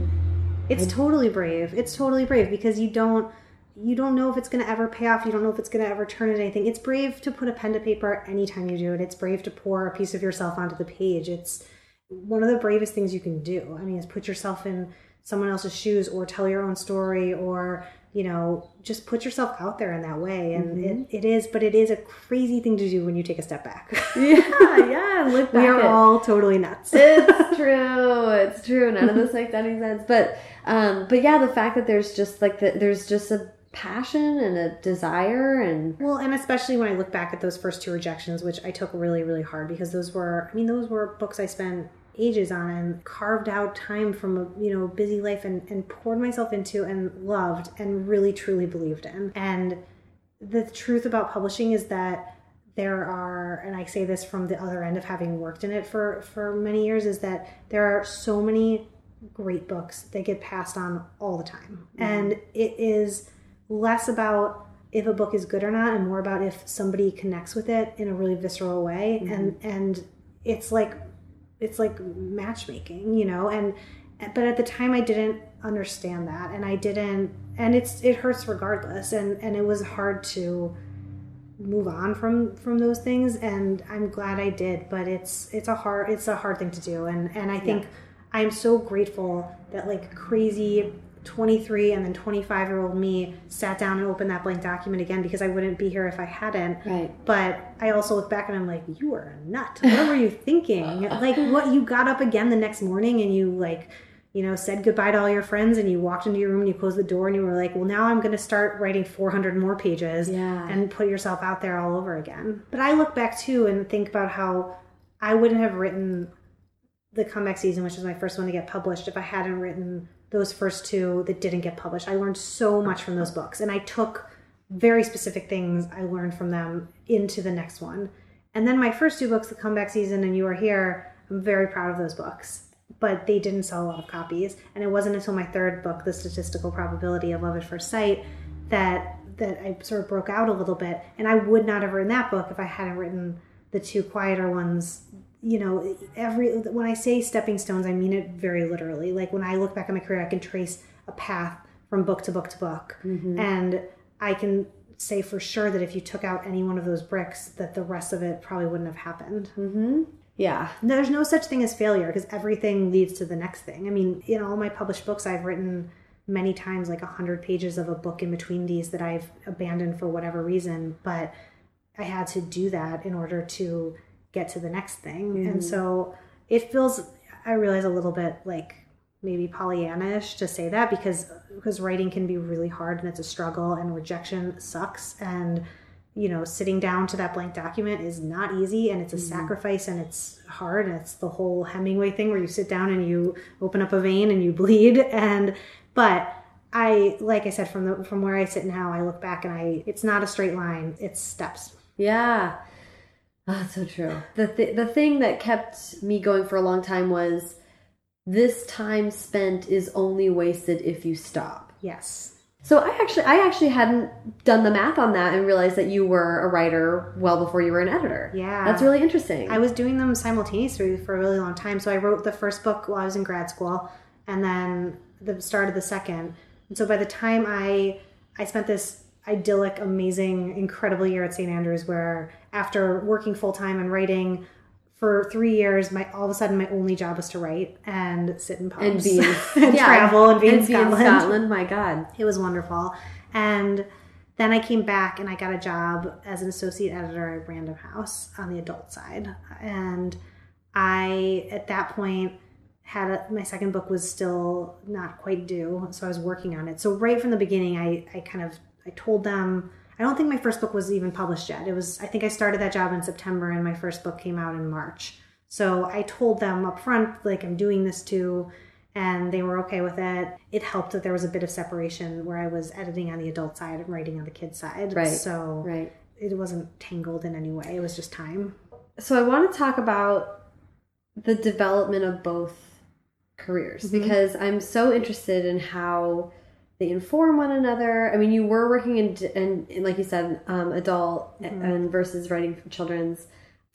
[SPEAKER 2] It's totally brave. It's totally brave because you don't you don't know if it's going to ever pay off. You don't know if it's going to ever turn into anything. It's brave to put a pen to paper anytime you do it. It's brave to pour a piece of yourself onto the page. It's one of the bravest things you can do. I mean, is put yourself in someone else's shoes or tell your own story or you know just put yourself out there in that way and it, it is but it is a crazy thing to do when you take a step back [LAUGHS]
[SPEAKER 1] yeah, yeah, look back
[SPEAKER 2] we are
[SPEAKER 1] at
[SPEAKER 2] all totally nuts
[SPEAKER 1] it's [LAUGHS] true. It's true. None of this makes any sense. But um but yeah, the fact that there's just like the, there's just a passion and a desire and
[SPEAKER 2] Well, and especially when I look back at those first two rejections, which I took really, really hard because those were, I mean, those were books I spent ages on and carved out time from a you know busy life and, and poured myself into and loved and really truly believed in. And the truth about publishing is that there are and I say this from the other end of having worked in it for for many years is that there are so many great books that get passed on all the time. And it is less about if a book is good or not and more about if somebody connects with it in a really visceral way. Mm-hmm. And and it's like it's like matchmaking you know? And but at the time i didn't understand that and i didn't and it's it hurts regardless. And and it was hard to move on from from those things. And i'm glad i did but it's it's a hard it's a hard thing to do. And and i think i'm so grateful that like crazy 23 and then 25 year old me sat down and opened that blank document again because i wouldn't be here if i hadn't
[SPEAKER 1] Right.
[SPEAKER 2] but i also look back and i'm like you were a nut what were you thinking [LAUGHS] like what you got up again the next morning and you like you know said goodbye to all your friends and you walked into your room and you closed the door and you were like well now i'm going to start writing 400 more pages
[SPEAKER 1] Yeah.
[SPEAKER 2] and put yourself out there all over again but i look back too and think about how i wouldn't have written the comeback season which was my first one to get published if i hadn't written those first two that didn't get published. I learned so much from those books, and I took very specific things I learned from them into the next one. And then my first two books, The Comeback Season and You Are Here, I'm very proud of those books, but they didn't sell a lot of copies. And it wasn't until my third book, The Statistical Probability of Love at First Sight, that that I sort of broke out a little bit. And I would not have written that book if I hadn't written the two quieter ones. You know, every when I say stepping stones, I mean it very literally. Like when I look back at my career, I can trace a path from book to book to book, mm-hmm. and I can say for sure that if you took out any one of those bricks, that the rest of it probably wouldn't have happened. Mm-hmm.
[SPEAKER 1] Yeah.
[SPEAKER 2] There's no such thing as failure because everything leads to the next thing. I mean, in all my published books, I've written many times like a hundred pages of a book in between these that I've abandoned for whatever reason, but I had to do that in order to get to the next thing. And mm-hmm. so it feels I realize a little bit like maybe Pollyannish to say that because because writing can be really hard and it's a struggle and rejection sucks. And you know sitting down to that blank document is not easy and it's a mm-hmm. sacrifice and it's hard and it's the whole Hemingway thing where you sit down and you open up a vein and you bleed. And but I like I said from the from where I sit now I look back and I it's not a straight line it's steps.
[SPEAKER 1] Yeah. Oh, that's so true. The th- the thing that kept me going for a long time was this time spent is only wasted if you stop.
[SPEAKER 2] yes
[SPEAKER 1] So I actually I actually hadn't done the math on that and realized that you were a writer well before you were an editor.
[SPEAKER 2] Yeah.
[SPEAKER 1] That's really interesting.
[SPEAKER 2] I was doing them simultaneously for a really long time. So I wrote the first book while I was in grad school, and then the start of the second. And so by the time I I spent this idyllic, amazing, incredible year at St. Andrews, where after working full time and writing for three years, my all of a sudden my only job was to write and sit in pubs
[SPEAKER 1] and be [LAUGHS]
[SPEAKER 2] and
[SPEAKER 1] yeah,
[SPEAKER 2] travel and be in
[SPEAKER 1] and
[SPEAKER 2] Scotland.
[SPEAKER 1] Scotland. My God.
[SPEAKER 2] It was wonderful. And then I came back and I got a job as an associate editor at Random House on the adult side. And I, at that point, had a, my second book was still not quite due, so I was working on it. So right from the beginning, I, I kind of I told them I don't think my first book was even published yet. It was I think I started that job in September, and my first book came out in March. So I told them up front, like I'm doing this too, and they were okay with it. It helped that there was a bit of separation where I was editing on the adult side and writing on the kid side.
[SPEAKER 1] Right.
[SPEAKER 2] So
[SPEAKER 1] Right.
[SPEAKER 2] it wasn't tangled in any way. It was just time.
[SPEAKER 1] So I want to talk about the development of both careers
[SPEAKER 2] Mm-hmm.
[SPEAKER 1] because I'm so interested in how they inform one another. I mean, you were working in, in, in like you said, um, adult
[SPEAKER 2] Mm-hmm.
[SPEAKER 1] and versus writing for children's.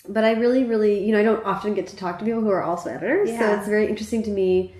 [SPEAKER 1] But I really, really, you know, I don't often get to talk to people who are also editors, so it's very interesting to me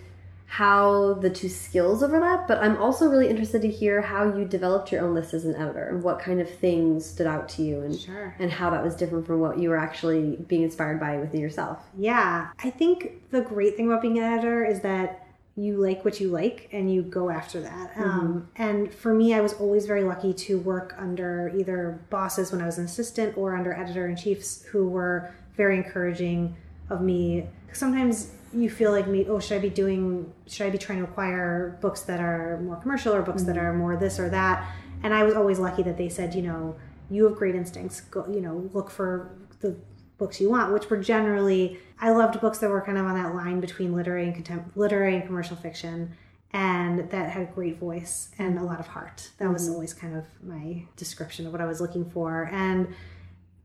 [SPEAKER 1] how the two skills overlap. But I'm also really interested to hear how you developed your own list as an editor and what kind of things stood out to you and
[SPEAKER 2] Sure.
[SPEAKER 1] and how that was different from what you were actually being inspired by within yourself.
[SPEAKER 2] Yeah, I think the great thing about being an editor is that you like what you like and you go after that. Um, and for me, I was always very lucky to work under either bosses when I was an assistant or under editor in chiefs who were very encouraging of me. Sometimes you feel like me, oh, should I be doing, should I be trying to acquire books that are more commercial or books that are more this or that? And I was always lucky that they said, you know, you have great instincts. Go, you know, look for the books you want, which were generally I loved books that were kind of on that line between literary and contem- literary and commercial fiction, and that had a great voice and a lot of heart. That was mm-hmm. always kind of my description of what I was looking for. And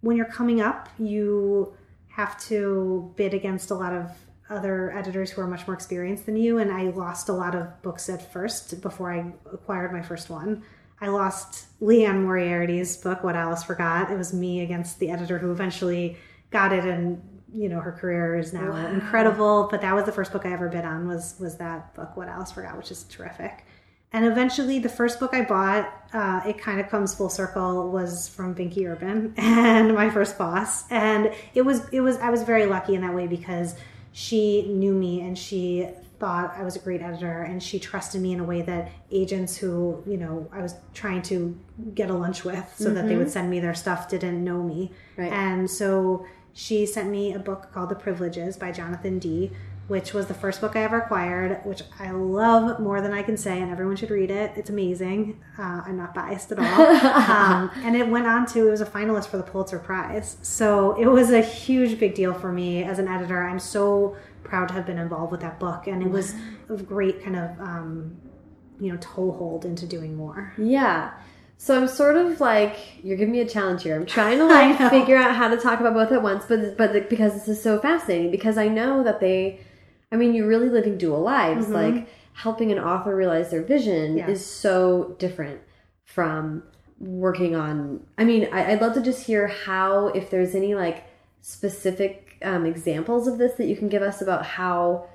[SPEAKER 2] when you're coming up, you have to bid against a lot of other editors who are much more experienced than you and I lost a lot of books at first before I acquired my first one. I lost Liane Moriarty's book, What Alice Forgot. It was me against the editor who eventually got it and you know her career is now incredible. But that was the first book I ever bid on was was that book, What Alice Forgot, which is terrific. And eventually, the first book I bought, uh, it kind of comes full circle, was from Binky Urban [LAUGHS] and my first boss. And it was it was I was very lucky in that way because she knew me and she thought I was a great editor and she trusted me in a way that agents who, you know, I was trying to get a lunch with so that they would send me their stuff didn't know me.
[SPEAKER 1] Right.
[SPEAKER 2] And so she sent me a book called The Privileges by Jonathan Dee, which was the first book I ever acquired, which I love more than I can say, and everyone should read it. It's amazing. Uh, I'm not biased at all. [LAUGHS] um, and it went on to, it was a finalist for the Pulitzer Prize. So it was a huge, big deal for me as an editor. I'm so proud to have been involved with that book, and it was a great kind of, um, you know, toehold into doing more.
[SPEAKER 1] Yeah. So I'm sort of like you're giving me a challenge here. I'm trying to [LAUGHS] like figure out how to talk about both at once, but but the, because this is so fascinating because I know that they I mean, you're really living dual lives. Mm-hmm. Like helping an author realize their vision yeah. is so different from working on. I mean, I, would love to just hear how, if there's any like specific um, examples of this that you can give us about how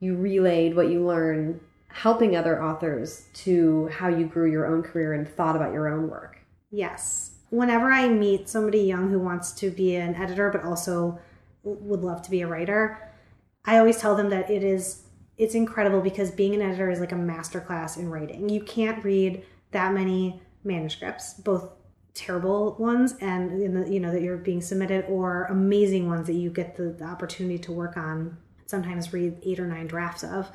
[SPEAKER 1] you relayed what you learned helping other authors to how you grew your own career and thought about your own work.
[SPEAKER 2] Yes. Whenever I meet somebody young who wants to be an editor but also would love to be a writer, I always tell them that it is it's incredible because being an editor is like a masterclass in writing. You can't read that many manuscripts, both terrible ones and the, you know that you're being submitted or amazing ones that you get the, the opportunity to work on sometimes read eight or nine drafts of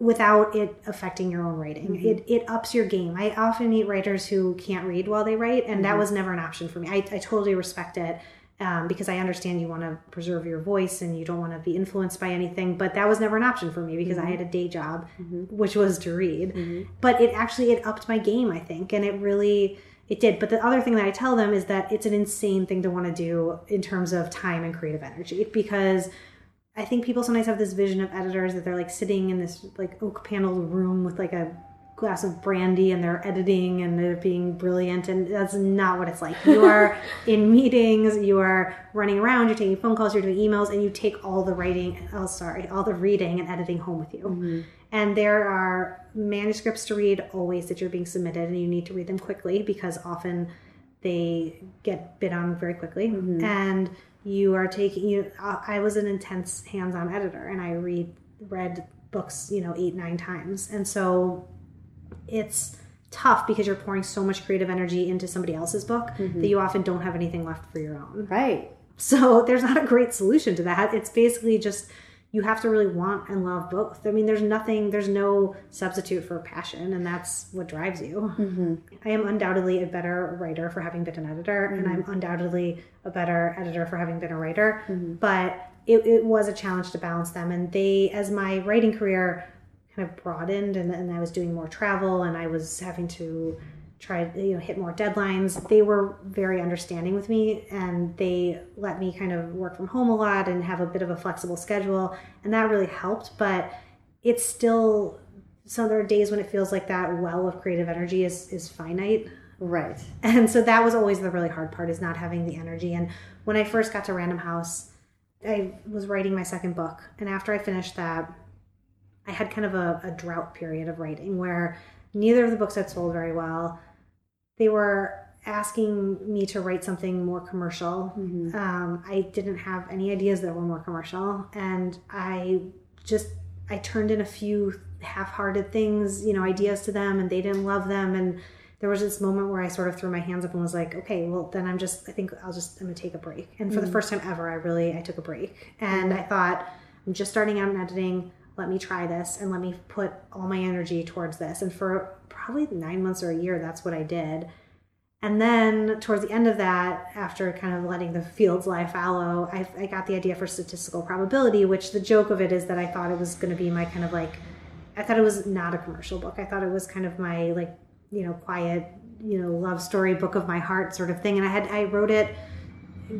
[SPEAKER 2] without it affecting your own writing. Mm-hmm. It, it ups your game. I often meet writers who can't read while they write, and mm-hmm. that was never an option for me. I, I totally respect it um, because I understand you want to preserve your voice and you don't want to be influenced by anything. But that was never an option for me because mm-hmm. I had a day job, mm-hmm. which was to read. Mm-hmm. But it actually it upped my game, I think, and it really it did. But the other thing that I tell them is that it's an insane thing to want to do in terms of time and creative energy because I think people sometimes have this vision of editors that they're like sitting in this like oak paneled room with like a glass of brandy and they're editing and they're being brilliant and that's not what it's like you are [LAUGHS] in meetings you are running around you're taking phone calls you're doing emails and you take all the writing oh sorry all the reading and editing home with you mm-hmm. and there are manuscripts to read always that you're being submitted and you need to read them quickly because often they get bid on very quickly mm-hmm. and you are taking you i was an intense hands-on editor and i read read books you know eight nine times and so it's tough because you're pouring so much creative energy into somebody else's book mm-hmm. that you often don't have anything left for your own.
[SPEAKER 1] Right.
[SPEAKER 2] So [LAUGHS] there's not a great solution to that. It's basically just you have to really want and love both. I mean, there's nothing, there's no substitute for passion, and that's what drives you. Mm-hmm. I am undoubtedly a better writer for having been an editor, mm-hmm. and I'm undoubtedly a better editor for having been a writer. Mm-hmm. But it, it was a challenge to balance them. And they, as my writing career kind of broadened and, and I was doing more travel and I was having to try you know hit more deadlines. They were very understanding with me and they let me kind of work from home a lot and have a bit of a flexible schedule and that really helped but it's still so there are days when it feels like that well of creative energy is is finite.
[SPEAKER 1] Right.
[SPEAKER 2] And so that was always the really hard part is not having the energy. And when i first got to random house i was writing my second book and after i finished that I had kind of a, a drought period of writing where neither of the books had sold very well. They were asking me to write something more commercial. Mm-hmm. Um, I didn't have any ideas that were more commercial, and I just I turned in a few half-hearted things, you know, ideas to them, and they didn't love them. And there was this moment where I sort of threw my hands up and was like, okay, well then I'm just I think I'll just I'm gonna take a break. And for mm-hmm. the first time ever, I really I took a break, and I thought I'm just starting out in editing let me try this and let me put all my energy towards this. And for probably nine months or a year, that's what I did. And then towards the end of that, after kind of letting the fields lie fallow, I, I got the idea for statistical probability, which the joke of it is that I thought it was going to be my kind of like, I thought it was not a commercial book. I thought it was kind of my like, you know, quiet, you know, love story book of my heart sort of thing. And I had, I wrote it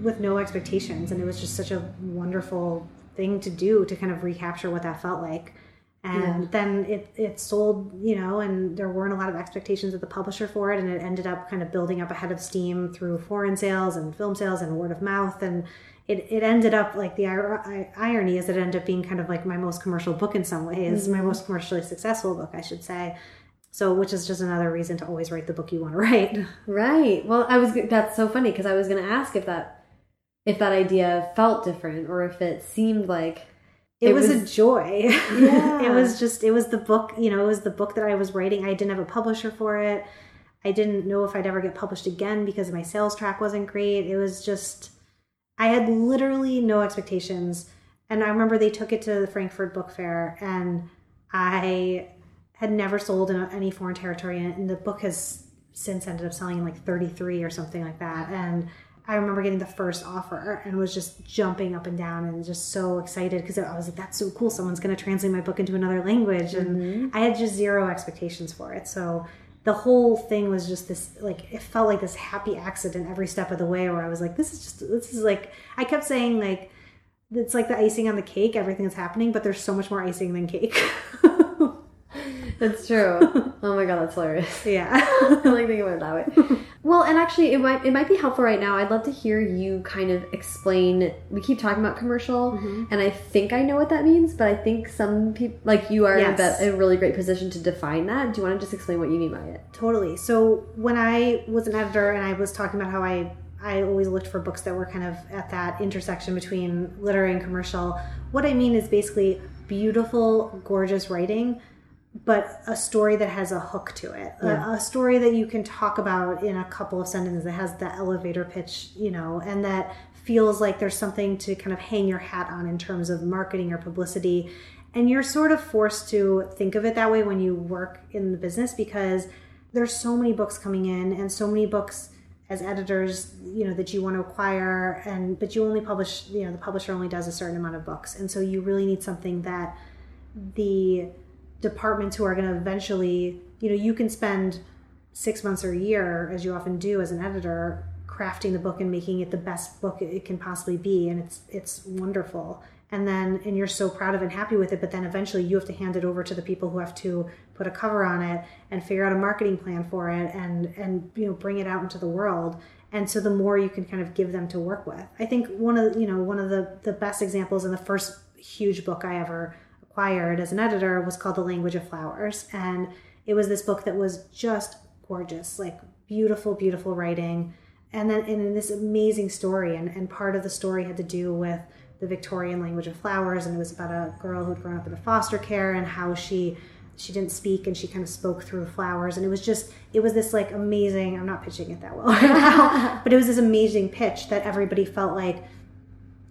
[SPEAKER 2] with no expectations. And it was just such a wonderful thing to do to kind of recapture what that felt like and yeah. then it it sold you know and there weren't a lot of expectations of the publisher for it and it ended up kind of building up ahead of steam through foreign sales and film sales and word of mouth and it, it ended up like the irony is it ended up being kind of like my most commercial book in some ways mm-hmm. my most commercially successful book i should say so which is just another reason to always write the book you want to write [LAUGHS]
[SPEAKER 1] right well i was that's so funny because i was going to ask if that if that idea felt different or if it seemed like
[SPEAKER 2] it, it was, was, a joy. Yeah. [LAUGHS] it was just it was the book, you know, it was the book that I was writing. I didn't have a publisher for it. I didn't know if I'd ever get published again because my sales track wasn't great. It was just I had literally no expectations And I remember they took it to the Frankfurt Book Fair, and I had never sold in any foreign territory, and the book has since ended up selling in like 33 or something like that. And I remember getting the first offer and was just jumping up and down and just so excited because I was like, that's so cool. Someone's going to translate my book into another language. And
[SPEAKER 1] Mm-hmm.
[SPEAKER 2] I had just zero expectations for it. So the whole thing was just this, like, it felt like this happy accident every step of the way where I was like, this is just, this is like, I kept saying, like, it's like the icing on the cake, everything that's happening, but there's so much more icing than cake. [LAUGHS]
[SPEAKER 1] That's true. [LAUGHS] oh my god, that's hilarious.
[SPEAKER 2] yeah. [LAUGHS]
[SPEAKER 1] I like thinking about it that way. [LAUGHS] Well, and actually, it might it might be helpful right now. I'd love to hear you kind of explain. We keep talking about commercial,
[SPEAKER 2] Mm-hmm.
[SPEAKER 1] and I think I know what that means, but I think some people, like you, are
[SPEAKER 2] Yes.
[SPEAKER 1] in a, a really great position to define that. Do you want to just explain what you mean by it?
[SPEAKER 2] Totally. So when I was an editor and I was talking about how I I always looked for books that were kind of at that intersection between literary and commercial. What I mean is basically beautiful, gorgeous writing, but a story that has a hook to it. A, a story that you can talk about in a couple of sentences that has the elevator pitch, you know, and that feels like there's something to kind of hang your hat on in terms of marketing or publicity. And you're sort of forced to think of it that way when you work in the business because there's so many books coming in and so many books as editors you know that you want to acquire and but you only publish you know the publisher only does a certain amount of books and so you really need something that the departments who are going to eventually you know you can spend six months or a year as you often do as an editor crafting the book and making it the best book it can possibly be and it's it's wonderful. And then and you're so proud of and happy with it but then eventually you have to hand it over to the people who have to put a cover on it and figure out a marketing plan for it and and you know bring it out into the world. And so the more you can kind of give them to work with. I think one of you know one of the the best examples in the first huge book i ever acquired as an editor was called the language of flowers. And it was this book that was just gorgeous like beautiful beautiful writing. And then in this amazing story and, and part of the story had to do with the victorian language of flowers and it was about a girl who'd grown up in a foster care and how she she didn't speak and she kind of spoke through flowers. And it was just it was this like amazing i'm not pitching it that well [LAUGHS] right now but it was this amazing pitch that everybody felt like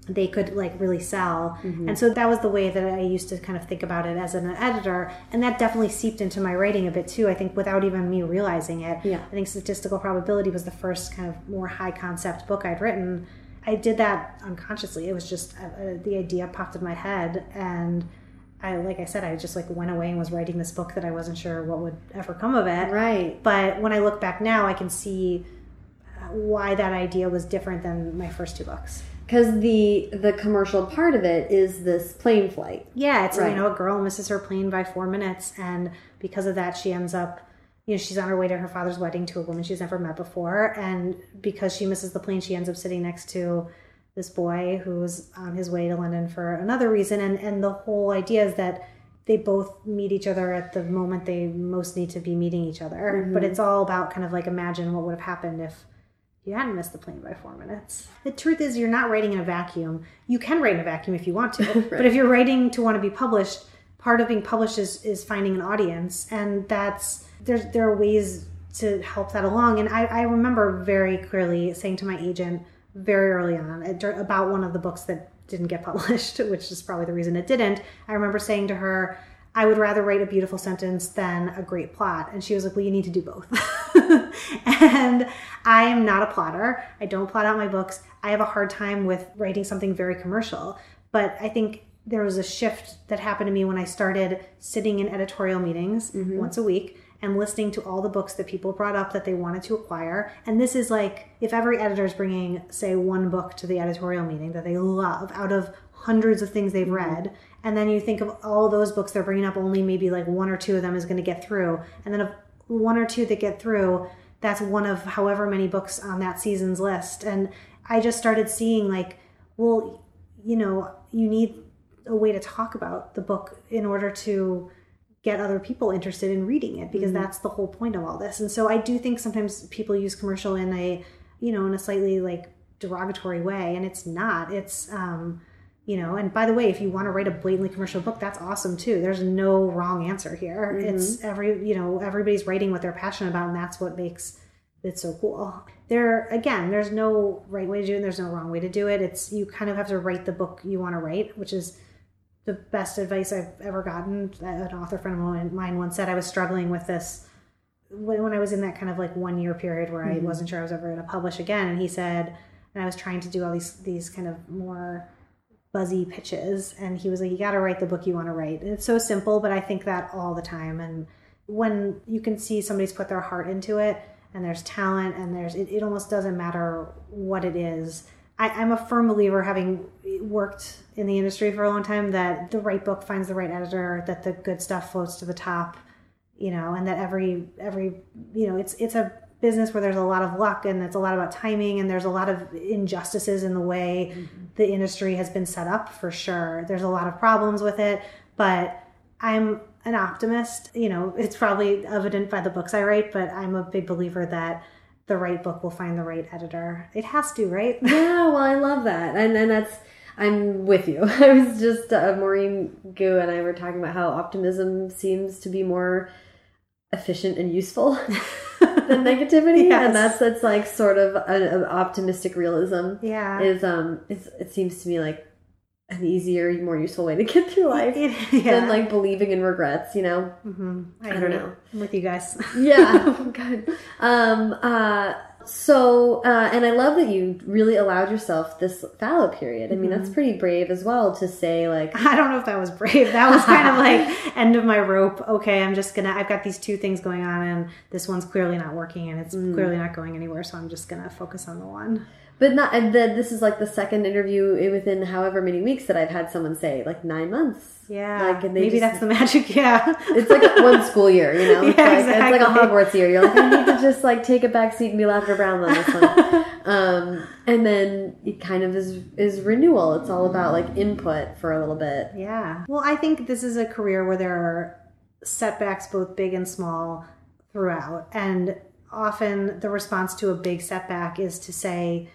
[SPEAKER 2] they could like really sell. And so that was the way that i used to kind of think about it as an editor. And that definitely seeped into my writing a bit too i think without even me realizing it.
[SPEAKER 1] Yeah.
[SPEAKER 2] i think statistical probability was the first kind of more high concept book i'd written. I did that unconsciously. It was just uh, uh, the idea popped in my head. And i like i said i just like went away and was writing this book that i wasn't sure what would ever come of it.
[SPEAKER 1] Right.
[SPEAKER 2] but when i look back now i can see uh, why that idea was different than my first two books
[SPEAKER 1] Because the the commercial part of it is this plane flight.
[SPEAKER 2] Yeah, it's
[SPEAKER 1] Right.
[SPEAKER 2] you know a girl misses her plane by four minutes, and because of that, she ends up, you know, she's on her way to her father's wedding to a woman she's never met before, and because she misses the plane, she ends up sitting next to this boy who's on his way to London for another reason, and and the whole idea is that they both meet each other at the moment they most need to be meeting each other, but mm-hmm. it's all about kind of like imagine what would have happened if you hadn't missed the plane by four minutes. The truth is, you're not writing in a vacuum. You can write in a vacuum if you want to, [LAUGHS] but if you're writing to want to be published, part of being published is, is finding an audience, and that's there's there are ways to help that along. And I, I remember very clearly saying to my agent very early on about one of the books that didn't get [LAUGHS] published, which is probably the reason it didn't. I remember saying to her, I would rather write a beautiful sentence than a great plot. And she was like, Well, you need to do both. [LAUGHS] and I am not a plotter. I don't plot out my books. I have a hard time with writing something very commercial. But I think there was a shift that happened to me when I started sitting in editorial meetings mm-hmm. once a week and listening to all the books that people brought up that they wanted to acquire. And this is like if every editor is bringing, say, one book to the editorial meeting that they love out of hundreds of things they've mm-hmm. read, and then you think of all those books they're bringing up, only maybe like one or two of them is going to get through, and then of one or two that get through, that's one of however many books on that season's list. And I just started seeing like, well, you know, you need a way to talk about the book in order to get other people interested in reading it because that's the whole point of all this. And so I do think sometimes people use commercial in a, you know, in a slightly like derogatory way and it's not. It's um you know, and by the way, if you want to write a blatantly commercial book, that's awesome too. There's no wrong answer here. Mm-hmm. It's every, you know, everybody's writing what they're passionate about and that's what makes it so cool. There again, there's no right way to do it. There's no wrong way to do it. It's you kind of have to write the book you want to write, which is the best advice I've ever gotten. An author friend of mine once said I was struggling with this when, when I was in that kind of like one year period where I mm-hmm. wasn't sure I was ever going to publish again. And he said, and I was trying to do all these these kind of more buzzy pitches, and he was like, "You got to write the book you want to write." And it's so simple, but I think that all the time. And when you can see somebody's put their heart into it, and there's talent, and there's it, it almost doesn't matter what it is. I, I'm a firm believer, having worked in the industry for a long time, that the right book finds the right editor, that the good stuff floats to the top, you know, and that every every you know, it's it's a business where there's a lot of luck and it's a lot about timing and there's a lot of injustices in the way mm-hmm. The industry has been set up for sure. There's a lot of problems with it, but I'm an optimist. You know, it's probably evident by the books I write, but I'm a big believer that the right book will find the right editor. It has to, right?
[SPEAKER 1] Yeah, well, I love that. And and that's I'm with you. [LAUGHS] I was just uh, Maureen Goo and I were talking about how optimism seems to be more efficient and useful [LAUGHS] [LAUGHS] than negativity, yes. and that's that's like sort of an, an optimistic realism.
[SPEAKER 2] Yeah,
[SPEAKER 1] is um, it seems to me like an easier, more useful way to get through life [LAUGHS] yeah. than like believing in regrets. You know,
[SPEAKER 2] mm-hmm. I, I don't know. I'm with you guys.
[SPEAKER 1] yeah, [LAUGHS] good. Um, uh, so, uh, and I love that you really allowed yourself this fallow period. I mean, mm-hmm. that's pretty brave as well to say, like,
[SPEAKER 2] I don't know if that was brave. That was kind of like [LAUGHS] end of my rope. Okay, I'm just gonna, I've got these two things going on, and this one's clearly not working, and it's mm. clearly not going anywhere, so I'm just gonna focus on the one
[SPEAKER 1] but not and then this is like the second interview within however many weeks that I've had someone say like nine months.
[SPEAKER 2] Yeah, like and maybe just, that's the magic. [LAUGHS] Yeah,
[SPEAKER 1] it's like one school year, you know. [LAUGHS] It's, yeah, like, exactly. it's like a Hogwarts year. You're like, I need to just like take a back seat and be Lavender Brown on this one. [LAUGHS] um, and then it kind of is is renewal. It's all about like input for a little bit.
[SPEAKER 2] Yeah. Well, I think this is a career where there are setbacks, both big and small, throughout, and often the response to a big setback is to say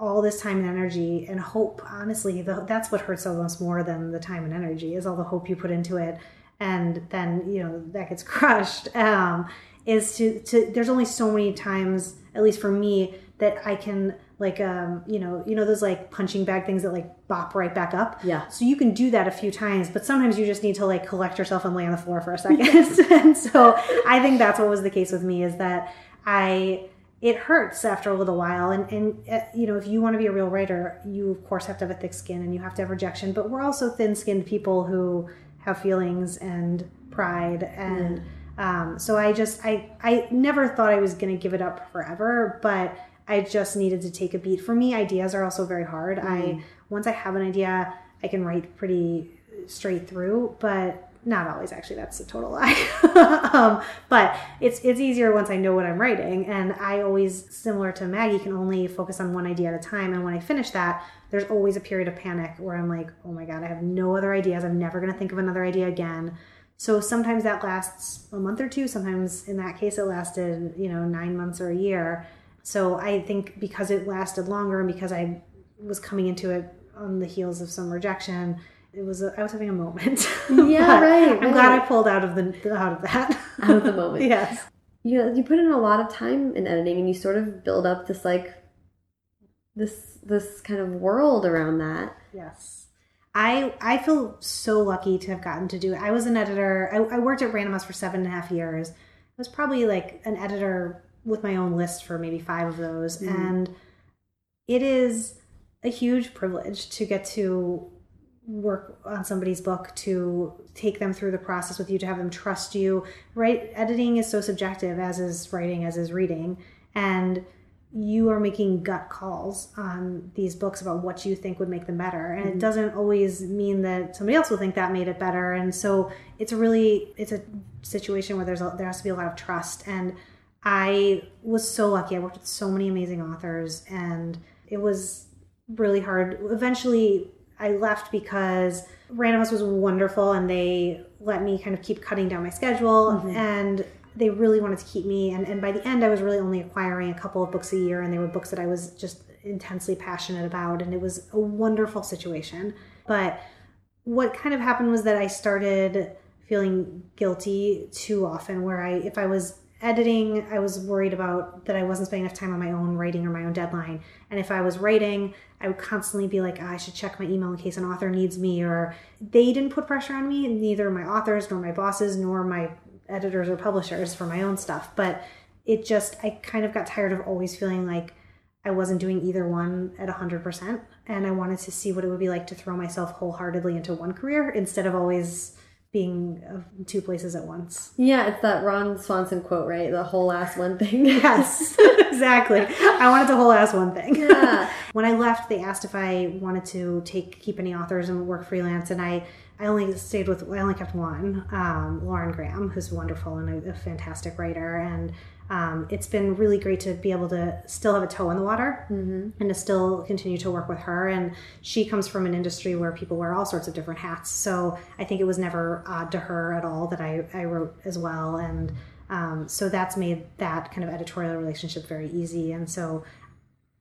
[SPEAKER 2] all this time and energy and hope honestly the, that's what hurts almost more than the time and energy is all the hope you put into it. And then you know that gets [LAUGHS] crushed um, is to, to there's only so many times at least for me that i can like um you know you know those like punching bag things that like bop right back up?
[SPEAKER 1] Yeah.
[SPEAKER 2] So you can do that a few times but sometimes you just need to like collect yourself and lay on the floor for a second. [LAUGHS] And so i think that's what was the case with me is that i it hurts after a little while and and uh, you know if you want to be a real writer you of course have to have a thick skin and you have to have rejection but we're also thin-skinned people who have feelings and pride and mm. um, so i just i i never thought i was going to give it up forever but i just needed to take a beat for me ideas are also very hard mm. i once i have an idea i can write pretty straight through but not always actually that's a total lie. [LAUGHS] Um, but it's it's easier once i know what i'm writing and i always similar to maggie can only focus on one idea at a time and when i finish that there's always a period of panic where i'm like oh my god i have no other ideas. I'm never going to think of another idea again. So sometimes that lasts a month or two sometimes in that case it lasted you know nine months or a year. So i think because it lasted longer and because i was coming into it on the heels of some rejection it was a, I was having a moment. [LAUGHS]
[SPEAKER 1] Yeah, right,
[SPEAKER 2] I'm glad I pulled out of the out of that. [LAUGHS]
[SPEAKER 1] out of the moment.
[SPEAKER 2] yes.
[SPEAKER 1] You you put in a lot of time in editing, and you sort of build up this like this this kind of world around that.
[SPEAKER 2] Yes. I I feel so lucky to have gotten to do it. I was an editor. I, I worked at Random House for seven and a half years. I was probably like an editor with my own list for maybe five of those, mm. and it is a huge privilege to get to work on somebody's book to take them through the process with you to have them trust you. Right editing is so subjective as is writing as is reading and you are making gut calls on these books about what you think would make them better. And mm-hmm. it doesn't always mean that somebody else will think that made it better. And so it's a really it's a situation where there's a, there has to be a lot of trust. And i was so lucky. I worked with so many amazing authors and it was really hard. Eventually I left because Random House was wonderful and they let me kind of keep cutting down my schedule mm-hmm. and they really wanted to keep me and, and by the end I was really only acquiring a couple of books a year and they were books that I was just intensely passionate about and it was a wonderful situation. But what kind of happened was that I started feeling guilty too often where I if I was editing, I was worried about that I wasn't spending enough time on my own writing or my own deadline. And if I was writing, I would constantly be like, ah, I should check my email in case an author needs me. Or they didn't put pressure on me, neither my authors, nor my bosses, nor my editors or publishers for my own stuff. But it just, I kind of got tired of always feeling like I wasn't doing either one at 100%. And I wanted to see what it would be like to throw myself wholeheartedly into one career instead of always being of two places at once.
[SPEAKER 1] Yeah, it's that Ron Swanson quote, right? The whole ass one thing. [LAUGHS]
[SPEAKER 2] yes, [LAUGHS] exactly. I wanted the whole ass one thing.
[SPEAKER 1] Yeah. [LAUGHS]
[SPEAKER 2] when I left, they asked if I wanted to take keep any authors and work freelance, and I I only stayed with I only kept one, um, Lauren Graham, who's wonderful and a, a fantastic writer, and um, it's been really great to be able to still have a toe in the water
[SPEAKER 1] Mm-hmm.
[SPEAKER 2] and to still continue to work with her. And she comes from an industry where people wear all sorts of different hats. So I think it was never odd to her at all that I, I wrote as well. And um, so that's made that kind of editorial relationship very easy. And so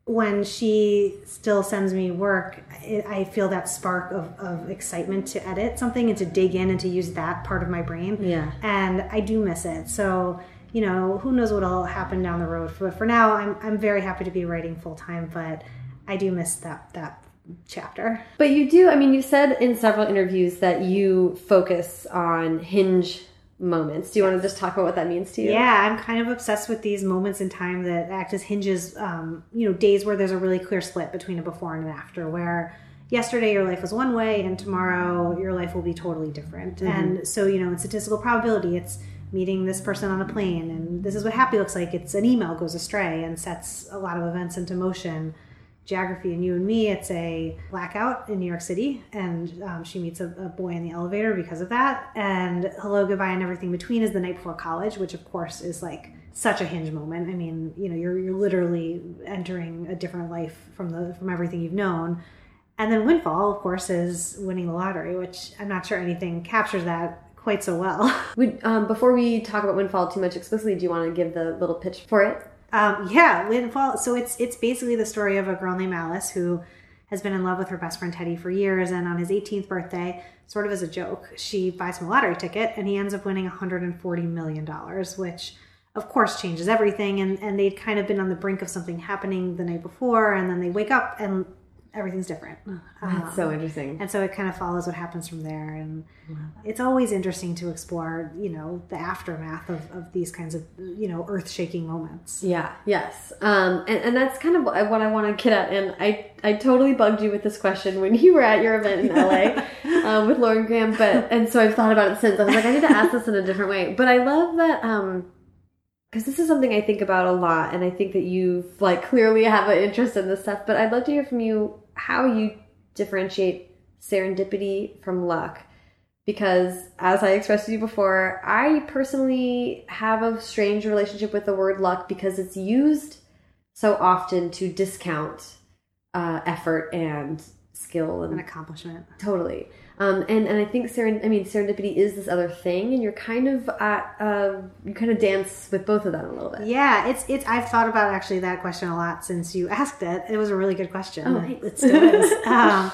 [SPEAKER 2] when she still sends me work, it, I feel that spark of, of excitement to edit something and to dig in and to use that part of my brain.
[SPEAKER 1] Yeah.
[SPEAKER 2] And I do miss it. So, you know, who knows what'll happen down the road. But for now, I'm, I'm very happy to be writing full time, but I do miss that, that chapter.
[SPEAKER 1] But you do, I mean, you said in several interviews that you focus on hinge moments. Do you want to just talk about what that means to you?
[SPEAKER 2] Yeah, I'm kind of obsessed with these moments in time that act as hinges, um, you know, days where there's a really clear split between a before and an after, where yesterday your life was one way and tomorrow your life will be totally different. And so, you know, in statistical probability, it's meeting this person on a plane and this is what happy looks like. It's an email goes astray and sets a lot of events into motion. Geography and you and me, it's a blackout in New York City, and um, she meets a, a boy in the elevator because of that. And hello, goodbye, and everything between is the night before college, which of course is like such a hinge moment. I mean, you know, you're you're literally entering a different life from the from everything you've known. And then windfall, of course, is winning the lottery, which I'm not sure anything captures that quite so well. [LAUGHS]
[SPEAKER 1] Would, um, before we talk about Windfall too much explicitly, do you want to give the little pitch for it?
[SPEAKER 2] Um, yeah, Windfall. So it's it's basically the story of a girl named Alice who has been in love with her best friend Teddy for years, and on his 18th birthday, sort of as a joke, she buys him a lottery ticket, and he ends up winning 140 million dollars, which of course changes everything. And and they'd kind of been on the brink of something happening the night before, and then they wake up and everything's different.
[SPEAKER 1] That's so interesting.
[SPEAKER 2] And so it kind of follows what happens from there. And it's always interesting to explore, you know, the aftermath of, of these kinds of, you know, earth shaking moments.
[SPEAKER 1] Yeah, yes. Um, and, and that's kind of what I, what I want to get at. And I, I totally bugged you with this question when you were at your event in LA [LAUGHS] um, with Lauren Graham. But, and so I've thought about it since. I was like, I need to ask this in a different way. But I love that, um, because this is something I think about a lot. And I think that you like clearly have an interest in this stuff. But I'd love to hear from you how you differentiate serendipity from luck because as I expressed to you before, I personally have a strange relationship with the word luck because it's used so often to discount uh, effort and skill
[SPEAKER 2] An
[SPEAKER 1] and
[SPEAKER 2] accomplishment.
[SPEAKER 1] totally. Um, and and I think seren- I mean serendipity is this other thing, and you're kind of at uh, you kind of dance with both of them a little bit.
[SPEAKER 2] Yeah, it's it's. I've thought about actually that question a lot since you [LAUGHS] asked it. It was a really good question.
[SPEAKER 1] Oh,
[SPEAKER 2] It- it still is. [LAUGHS] um,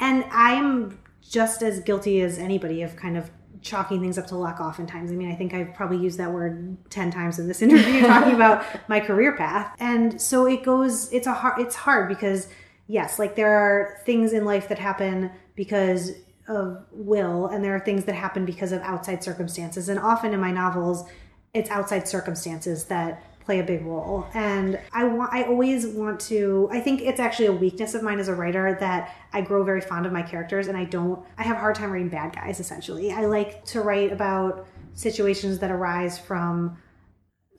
[SPEAKER 2] and I'm just as guilty as anybody of kind of chalking things up to luck. Oftentimes, I mean, I think I've probably used that word ten times in this [LAUGHS] interview talking about my career path. And so it goes. It's a hard. It's hard because yes, like there are things in life that happen because of will and there are things that happen because of outside circumstances. And often in my novels it's outside circumstances that play a big role. And i want i always want to i think it's actually a weakness of mine as a writer that i grow very fond of my characters and i don't i have a hard time writing bad guys essentially. I like to write about situations that arise from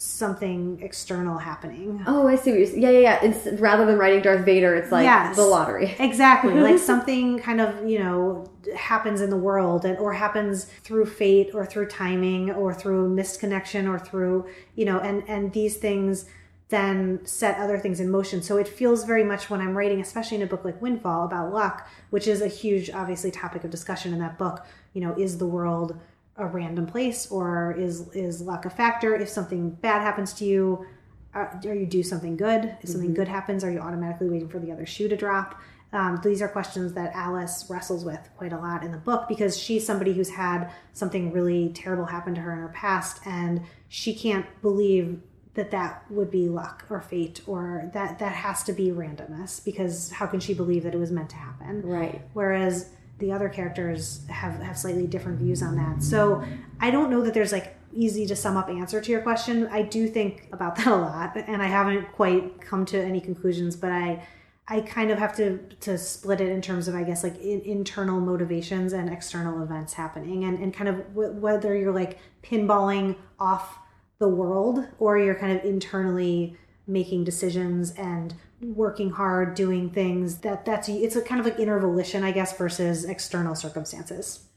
[SPEAKER 2] something external happening
[SPEAKER 1] Oh, I see what you're saying. Yeah, yeah, yeah. It's rather than writing Darth Vader, it's like
[SPEAKER 2] Yes.
[SPEAKER 1] the lottery. [LAUGHS]
[SPEAKER 2] Exactly. like [LAUGHS] something kind of, you know, happens in the world and or happens through fate or through timing or through missed connection or through, you know, and and these things then set other things in motion. So it feels very much when I'm writing, especially in a book like Windfall about luck, which is a huge obviously topic of discussion in that book, you know, is the world a random place or is is luck a factor? If something bad happens to you, uh, or you do something good if something good happens are you automatically waiting for the other shoe to drop Um, these are questions that Alice wrestles with quite a lot in the book because she's somebody who's had something really terrible happen to her in her past, and she can't believe that that would be luck or fate or that that has to be randomness because how can she believe that it was meant to happen?
[SPEAKER 1] Right.
[SPEAKER 2] Whereas the other characters have have slightly different views on that. So I don't know that there's like easy to sum up answer to your question. I do think about [LAUGHS] that a lot, and I haven't quite come to any conclusions, but I I kind of have to to split it in terms of I guess like in, internal motivations and external events happening, and and kind of w- whether you're like pinballing off the world or you're kind of internally making decisions and working hard doing things that that's it's a kind of like inner volition i guess versus external circumstances.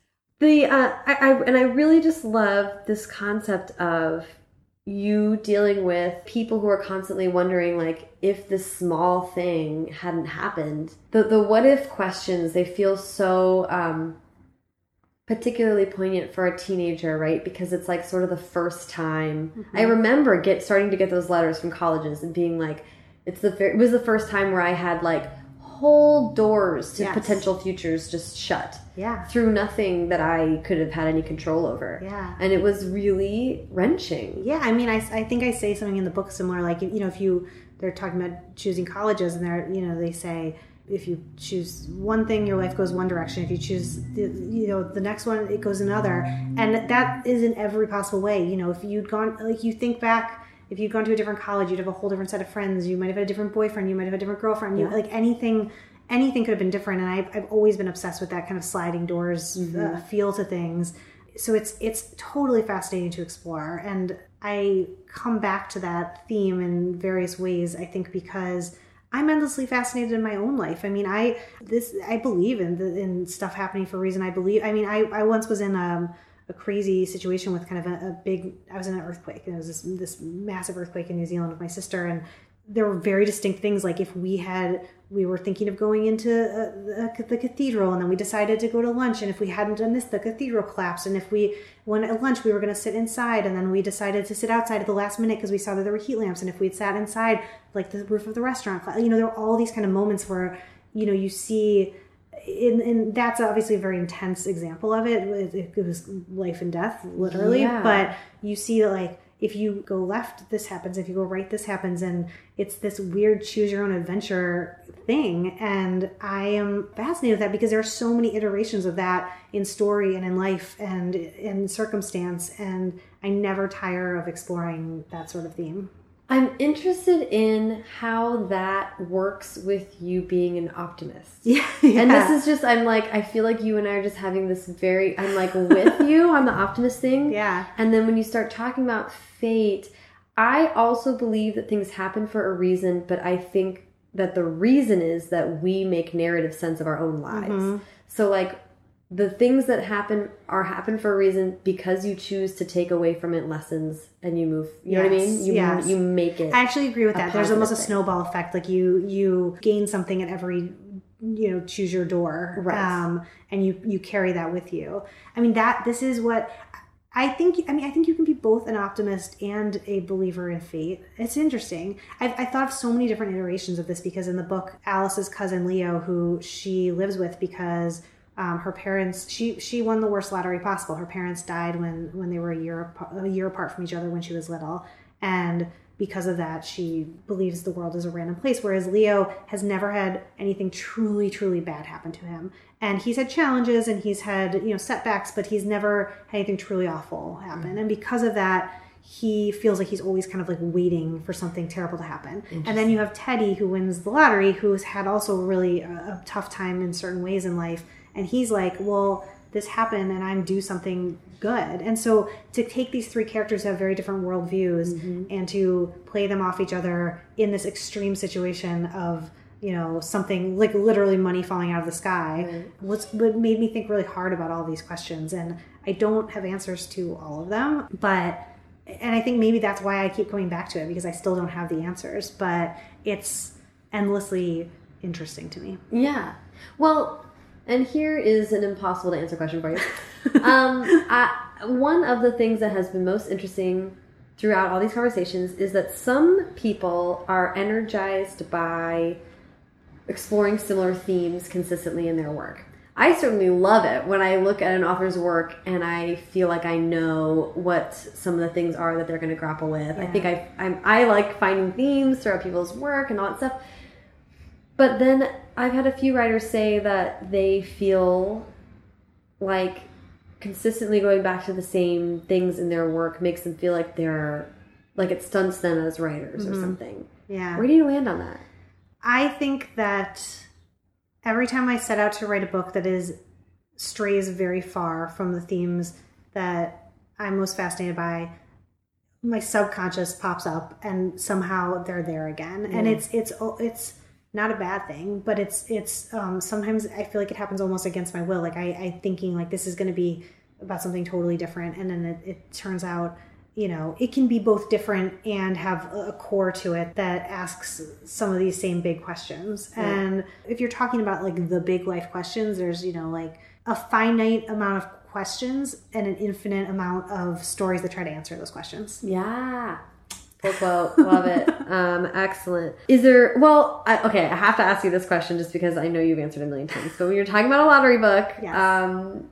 [SPEAKER 1] The uh, I, I and I really just love this concept of you dealing with people who are constantly wondering like if this small thing hadn't happened. The the what if questions they feel so um particularly poignant for a teenager right because it's like sort of the first time mm-hmm. i remember get starting to get those letters from colleges and being like it's the it was the first time where i had like whole doors to yes. potential futures just shut.
[SPEAKER 2] Yeah.
[SPEAKER 1] Through nothing that I could have had any control over.
[SPEAKER 2] Yeah.
[SPEAKER 1] And it was really wrenching.
[SPEAKER 2] Yeah. I mean, I, I think I say something in the book similar, like, you know, if you, they're talking about choosing colleges and they're, you know, they say, if you choose one thing, your life goes one direction. If you choose, the, you know, the next one, it goes another. And that is in every possible way. You know, if you'd gone, like, you think back if you'd gone to a different college, you'd have a whole different set of friends. You might have had a different boyfriend. You might have a different girlfriend. You, like anything, anything could have been different. And I've, I've always been obsessed with that kind of sliding doors uh, mm-hmm. uh, feel to things. So it's it's totally fascinating to explore. And I come back to that theme in various ways. I think because I'm endlessly fascinated in my own life. I mean, I this I believe in the, in stuff happening for a reason. I believe. I mean, I I once was in um a crazy situation with kind of a, a, big i was in an earthquake and it was this, this massive earthquake in new zealand with my sister and there were very distinct things like if we had we were thinking of going into uh, the cathedral and then we decided to go to lunch and if we hadn't done this the cathedral collapsed and if we went at lunch we were going to sit inside and then we decided to sit outside at the last minute because we saw that there were heat lamps and if we'd sat inside like the roof of the restaurant you know there were all these kind of moments where you know you see and, that's obviously a very intense example of it. it. It was life and death, literally. Yeah. But you see, like, if you go left, this happens. If you go right, this happens. And it's this weird choose your own adventure thing. And I am fascinated with that because there are so many iterations of that in story and in life and in circumstance. And I never tire of exploring that sort of theme.
[SPEAKER 1] I'm interested in how that works with you being an optimist.
[SPEAKER 2] Yeah, [LAUGHS] yeah,
[SPEAKER 1] And this is just, I'm like, I feel like you and I are just having this very, I'm like with you [LAUGHS] on the optimist thing.
[SPEAKER 2] Yeah.
[SPEAKER 1] And then when you start talking about fate, I also believe that things happen for a reason, but I think that the reason is that we make narrative sense of our own lives. Mm -hmm. So, like, the things that happen are happen for a reason because you choose to take away from it lessons and you move you yes, know what i mean you,
[SPEAKER 2] yes.
[SPEAKER 1] you make it
[SPEAKER 2] i actually agree with that there's almost a snowball effect like you you gain something at every you know choose your door
[SPEAKER 1] right. um,
[SPEAKER 2] and you you carry that with you i mean that this is what I think I mean I think you can be both an optimist and a believer in fate. It's interesting. I've, I thought of so many different iterations of this because in the book, Alice's cousin Leo, who she lives with because um, her parents she she won the worst lottery possible. Her parents died when when they were a year a year apart from each other when she was little. And because of that she believes the world is a random place whereas leo has never had anything truly truly bad happen to him. And he's had challenges and he's had you know setbacks but he's never had anything truly awful happen. Mm-hmm. and because of that he feels like he's always kind of like waiting for something terrible to happen. And then you have Teddy who wins the lottery, who's had also really a, a, tough time in certain ways in life and he's like well this happened and i'm do something good and so to take these three characters who have very different worldviews mm-hmm. and to play them off each other in this extreme situation of you know something like literally money falling out of the sky right. was what made me think really hard about all these questions and i don't have answers to all of them but and i think maybe that's why i keep coming back to it because i still don't have the answers but it's endlessly interesting to me
[SPEAKER 1] yeah well and here is an impossible to answer question for you. [LAUGHS] um, I, one of the things that has been most interesting throughout all these conversations is that some people are energized by exploring similar themes consistently in their work. I certainly love it when I look at an author's work and I feel like I know what some of the things are that they're going to grapple with. I think I I'm, I like finding themes throughout people's work and all that stuff. But then I've had a few writers say that they feel like consistently going back to the same things in their work makes them feel like they're like it stunts them as writers or mm-hmm. something.
[SPEAKER 2] Yeah.
[SPEAKER 1] Where do you land on that?
[SPEAKER 2] I think that every time I set out to write a book that is strays very far from the themes that I'm most fascinated by, my subconscious pops up and somehow they're there again. And it's it's it's not a bad thing, but it's it's um, sometimes I feel like it happens almost against my will. Like I, I thinking like this is going to be about something totally different, and then it, it turns out you know it can be both different and have a core to it that asks some of these same big questions and if you're talking about like the big life questions there's you know like a finite amount of questions and an infinite amount of stories that try to answer those questions
[SPEAKER 1] Yeah. Full quote. Love it. Um, excellent. Is there, well, I, okay, I have to ask you this question just because I know you've answered a million times. But when you're talking about a lottery book,
[SPEAKER 2] Yes.
[SPEAKER 1] um,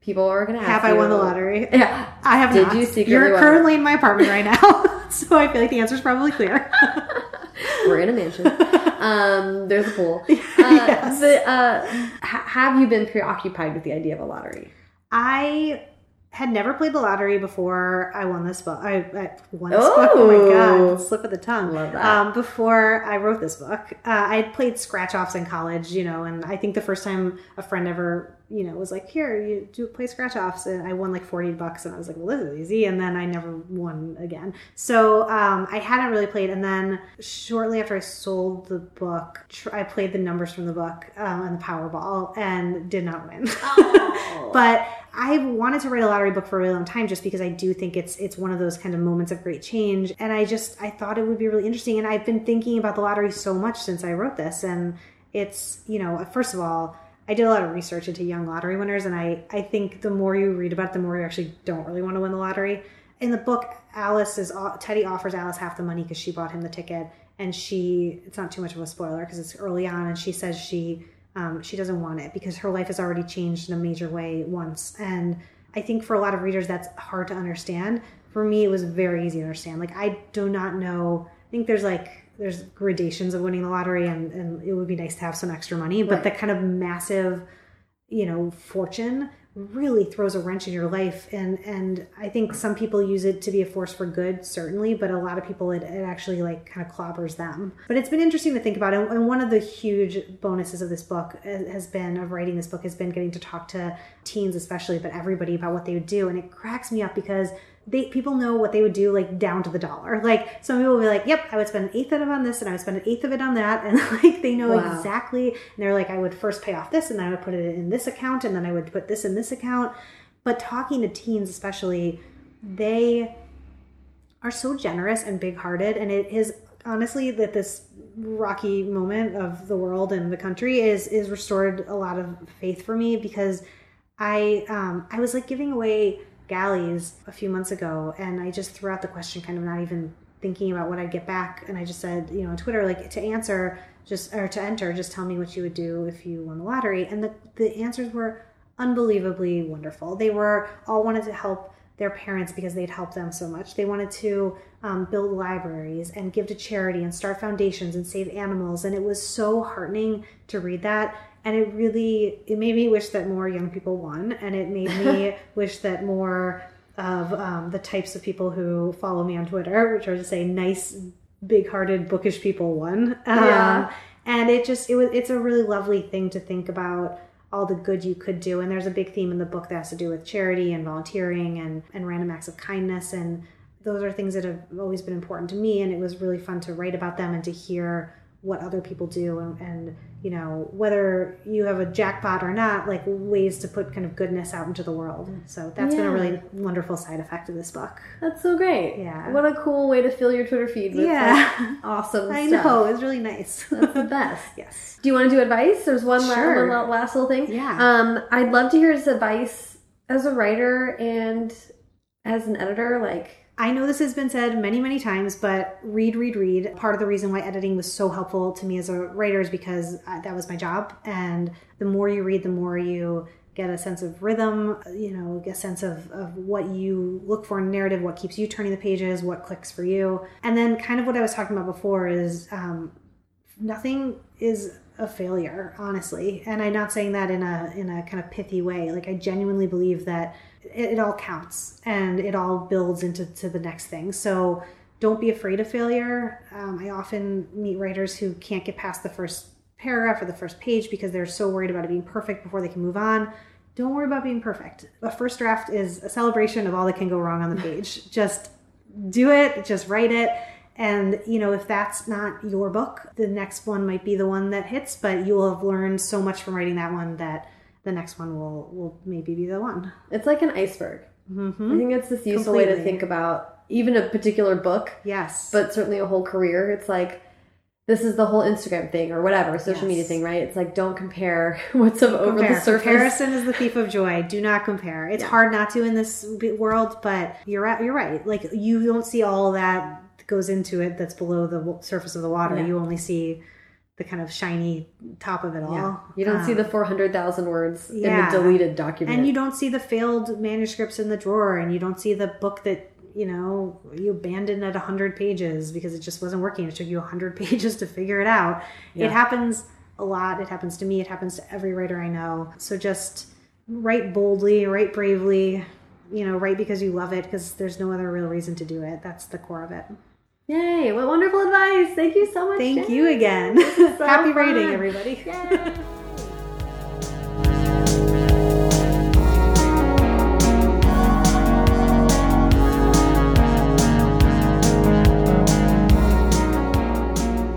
[SPEAKER 1] people are going to ask
[SPEAKER 2] have i won the lottery [LAUGHS]
[SPEAKER 1] Yeah.
[SPEAKER 2] i have
[SPEAKER 1] Did
[SPEAKER 2] not.
[SPEAKER 1] you secretly
[SPEAKER 2] you're currently in my apartment right now [LAUGHS] so i feel like the answer is probably clear [LAUGHS]
[SPEAKER 1] We're in a mansion. um, there's a pool. Uh,
[SPEAKER 2] Yes.
[SPEAKER 1] but, uh, ha- have you been preoccupied with the idea of a lottery?
[SPEAKER 2] I had never played the lottery before I won this book. I, I won this book. Oh my
[SPEAKER 1] Oh.
[SPEAKER 2] god, slip of the tongue.
[SPEAKER 1] Love that.
[SPEAKER 2] Um, before I wrote this book, uh, I had played scratch offs in college, you know, and I think the first time a friend ever, you know, was like, "Here, you do play scratch offs," and I won like forty bucks, and I was like, "Well, this is easy," and then I never won again. So um, I hadn't really played, and then shortly after I sold the book, tr- I played the numbers from the book um, and the Powerball, and did not win. [LAUGHS] but I have wanted to write a lottery book for a really long time just because I do think it's it's one of those kind of moments of great change. And I just I thought it would be really interesting. And I've been thinking about the lottery so much since I wrote this. And it's you know first of all I did a lot of research into young lottery winners. And I I think the more you read about it the more you actually don't really want to win the lottery. In the book Alice is Teddy offers Alice half the money because she bought him the ticket. And she it's not too much of a spoiler because it's early on. And she says she um, she doesn't want it because her life has already changed in a major way once. And I think for a lot of readers, that's hard to understand. For me, it was very easy to understand. Like, I do not know. I think there's like, there's gradations of winning the lottery, and, and it would be nice to have some extra money. But the kind of massive, you know, fortune really throws a wrench in your life. And and i think some people use it to be a force for good certainly but a lot of people it, it actually like kind of clobbers them. But it's been interesting to think about and, and one of the huge bonuses of this book uh, has been of writing this book has been getting to talk to teens especially but everybody about what they would do. And it cracks me up because they people know what they would do like down to the dollar. Like some people will be like, "Yep, I would spend an eighth of it on this, and I would spend an eighth of it on that," and [LAUGHS] like they know
[SPEAKER 1] Wow.
[SPEAKER 2] exactly. And they're like, "I would first pay off this, and then I would put it in this account, and then I would put this in this account." But talking to teens, especially, they are so generous and big-hearted, and it is honestly that this rocky moment of the world and the country is is restored a lot of faith for me because I um I was like giving away galleys a few months ago and I just threw out the question kind of not even thinking about what I'd get back and I just said, you know, on Twitter like to answer just or to enter just tell me what you would do if you won the lottery and the the answers were unbelievably wonderful. They were all wanted to help their parents because they'd helped them so much. They wanted to um, build libraries and give to charity and start foundations and save animals. And it was so heartening to read that. And it really, it made me wish that more young people won. And it made me [LAUGHS] wish that more of um, the types of people who follow me on Twitter, which are to say nice, big-hearted, bookish people won. Um,
[SPEAKER 1] Yeah.
[SPEAKER 2] And it just, it was, it's a really lovely thing to think about all the good you could do. And there's a big theme in the book that has to do with charity and volunteering and, and random acts of kindness. And those are things that have always been important to me. And it was really fun to write about them and to hear what other people do and, and you know whether you have a jackpot or not like ways to put kind of goodness out into the world so that's been a really wonderful side effect of this book
[SPEAKER 1] That's so great.
[SPEAKER 2] Yeah.
[SPEAKER 1] What a cool way to fill your Twitter feed with
[SPEAKER 2] Yeah.
[SPEAKER 1] like, [LAUGHS] awesome
[SPEAKER 2] i
[SPEAKER 1] stuff.
[SPEAKER 2] know it's really nice
[SPEAKER 1] That's the [LAUGHS] best.
[SPEAKER 2] yes
[SPEAKER 1] Do you want to do advice? There's one,
[SPEAKER 2] Sure.
[SPEAKER 1] one la- last little thing.
[SPEAKER 2] Yeah.
[SPEAKER 1] Um, I'd love to hear his advice as a writer and as an editor. Like,
[SPEAKER 2] I know this has been said many, many times, but read, read, read. Part of the reason why editing was so helpful to me as a writer is because uh, that was my job. And the more you read, the more you get a sense of rhythm, you know, get a sense of, of what you look for in narrative, what keeps you turning the pages, what clicks for you. And then, kind of what I was talking about before is um, nothing is a failure, honestly. And I'm not saying that in a in a kind of pithy way. Like I genuinely believe that it, it all counts and it all builds into to the next thing. So don't be afraid of failure. Um, I often meet writers who can't get past the first paragraph or the first page because they're so worried about it being perfect before they can move on. Don't worry about being perfect. A first draft is a celebration of all that can go wrong on the page. [LAUGHS] just do it, just write it and, you know, if that's not your book, the next one might be the one that hits, but you will have learned so much from writing that one that the next one will, will maybe be the one.
[SPEAKER 3] It's like an iceberg. Mm-hmm. I think it's this useful Completely. way to think about even a particular book.
[SPEAKER 2] Yes.
[SPEAKER 3] But certainly a whole career. It's like, this is the whole Instagram thing or whatever, social yes. media thing, right? It's like, don't compare [LAUGHS] what's compare. over the surface.
[SPEAKER 2] Comparison is the thief of joy. Do not compare. It's yeah. hard not to in this world, but you're right. You're right. Like, you don't see all that goes into it that's below the surface of the water. Yeah. You only see the kind of shiny top of it all. Yeah.
[SPEAKER 3] You don't um, see the um, 400,000 words yeah. in the deleted document.
[SPEAKER 2] And you don't see the failed manuscripts in the drawer and you don't see the book that, you know, you abandoned at 100 pages because it just wasn't working. It took you 100 [LAUGHS] pages to figure it out. Yeah. It happens a lot. It happens to me. It happens to every writer I know. So just write boldly, write bravely, you know, write because you love it because there's no other real reason to do it. That's the core of it.
[SPEAKER 3] Yay, what wonderful advice. Thank you so much.
[SPEAKER 2] Thank Jen. you again. [LAUGHS] So Happy fun. writing, everybody. Yay.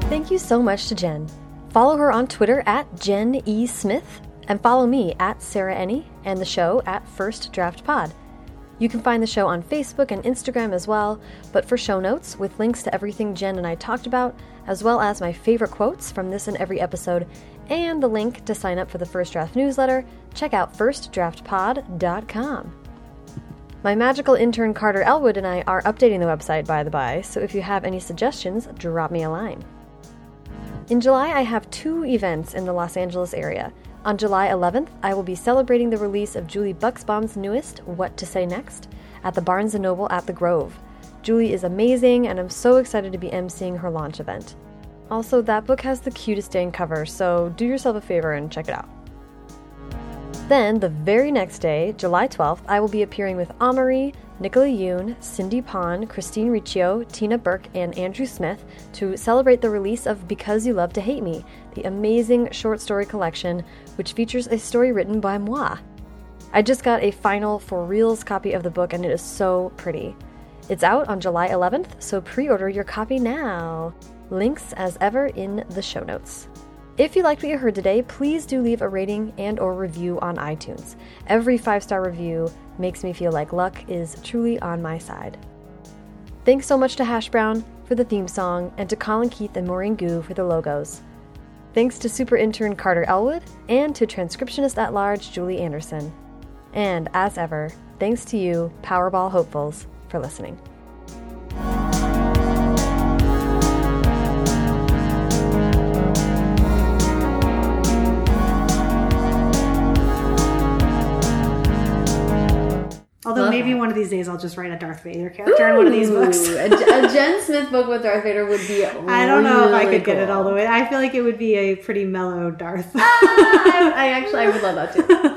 [SPEAKER 1] Thank you so much to Jen. Follow her on Twitter at Jen E. Smith and follow me at Sarah Enni and the show at First Draft Pod. You can find the show on Facebook and Instagram as well, but for show notes with links to everything Jen and I talked about, as well as my favorite quotes from this and every episode, and the link to sign up for the First Draft newsletter, check out firstdraftpod.com. My magical intern Carter Elwood and I are updating the website by the by, so if you have any suggestions, drop me a line. In July, I have two events in the Los Angeles area. On July 11th, I will be celebrating the release of Julie Buxbaum's newest, What to Say Next, at the Barnes & Noble at the Grove. Julie is amazing, and I'm so excited to be emceeing her launch event. Also, that book has the cutest dang cover, so do yourself a favor and check it out. Then, the very next day, July 12th, I will be appearing with Ameriie, Nicola Yoon, Cindy Pon, Christine Riccio, Tina Burke, and Andrew Smith to celebrate the release of Because You Love to Hate Me, the amazing short story collection which features a story written by moi. I just got a final for reals copy of the book and it is so pretty. It's out on July 11th, so pre order your copy now. Links as ever in the show notes. If you liked what you heard today, please do leave a rating and or review on iTunes. Every 5-star review makes me feel like luck is truly on my side. Thanks so much to Hash Brown for the theme song and to Colin Keith and Maureen Goo for the logos. Thanks to super intern Carter Elwood and to transcriptionist at large Julie Anderson. And as ever, thanks to you, Powerball hopefuls, for listening.
[SPEAKER 2] Although maybe that. one of these days I'll just write a Darth Vader character Ooh, in one of these books.
[SPEAKER 3] a, a, Jen Smith book with Darth Vader would be. [LAUGHS]
[SPEAKER 2] I don't know if I could cool. get it all the way. I feel like it would be a pretty mellow Darth.
[SPEAKER 3] ah, I, I actually I would love that too. [LAUGHS]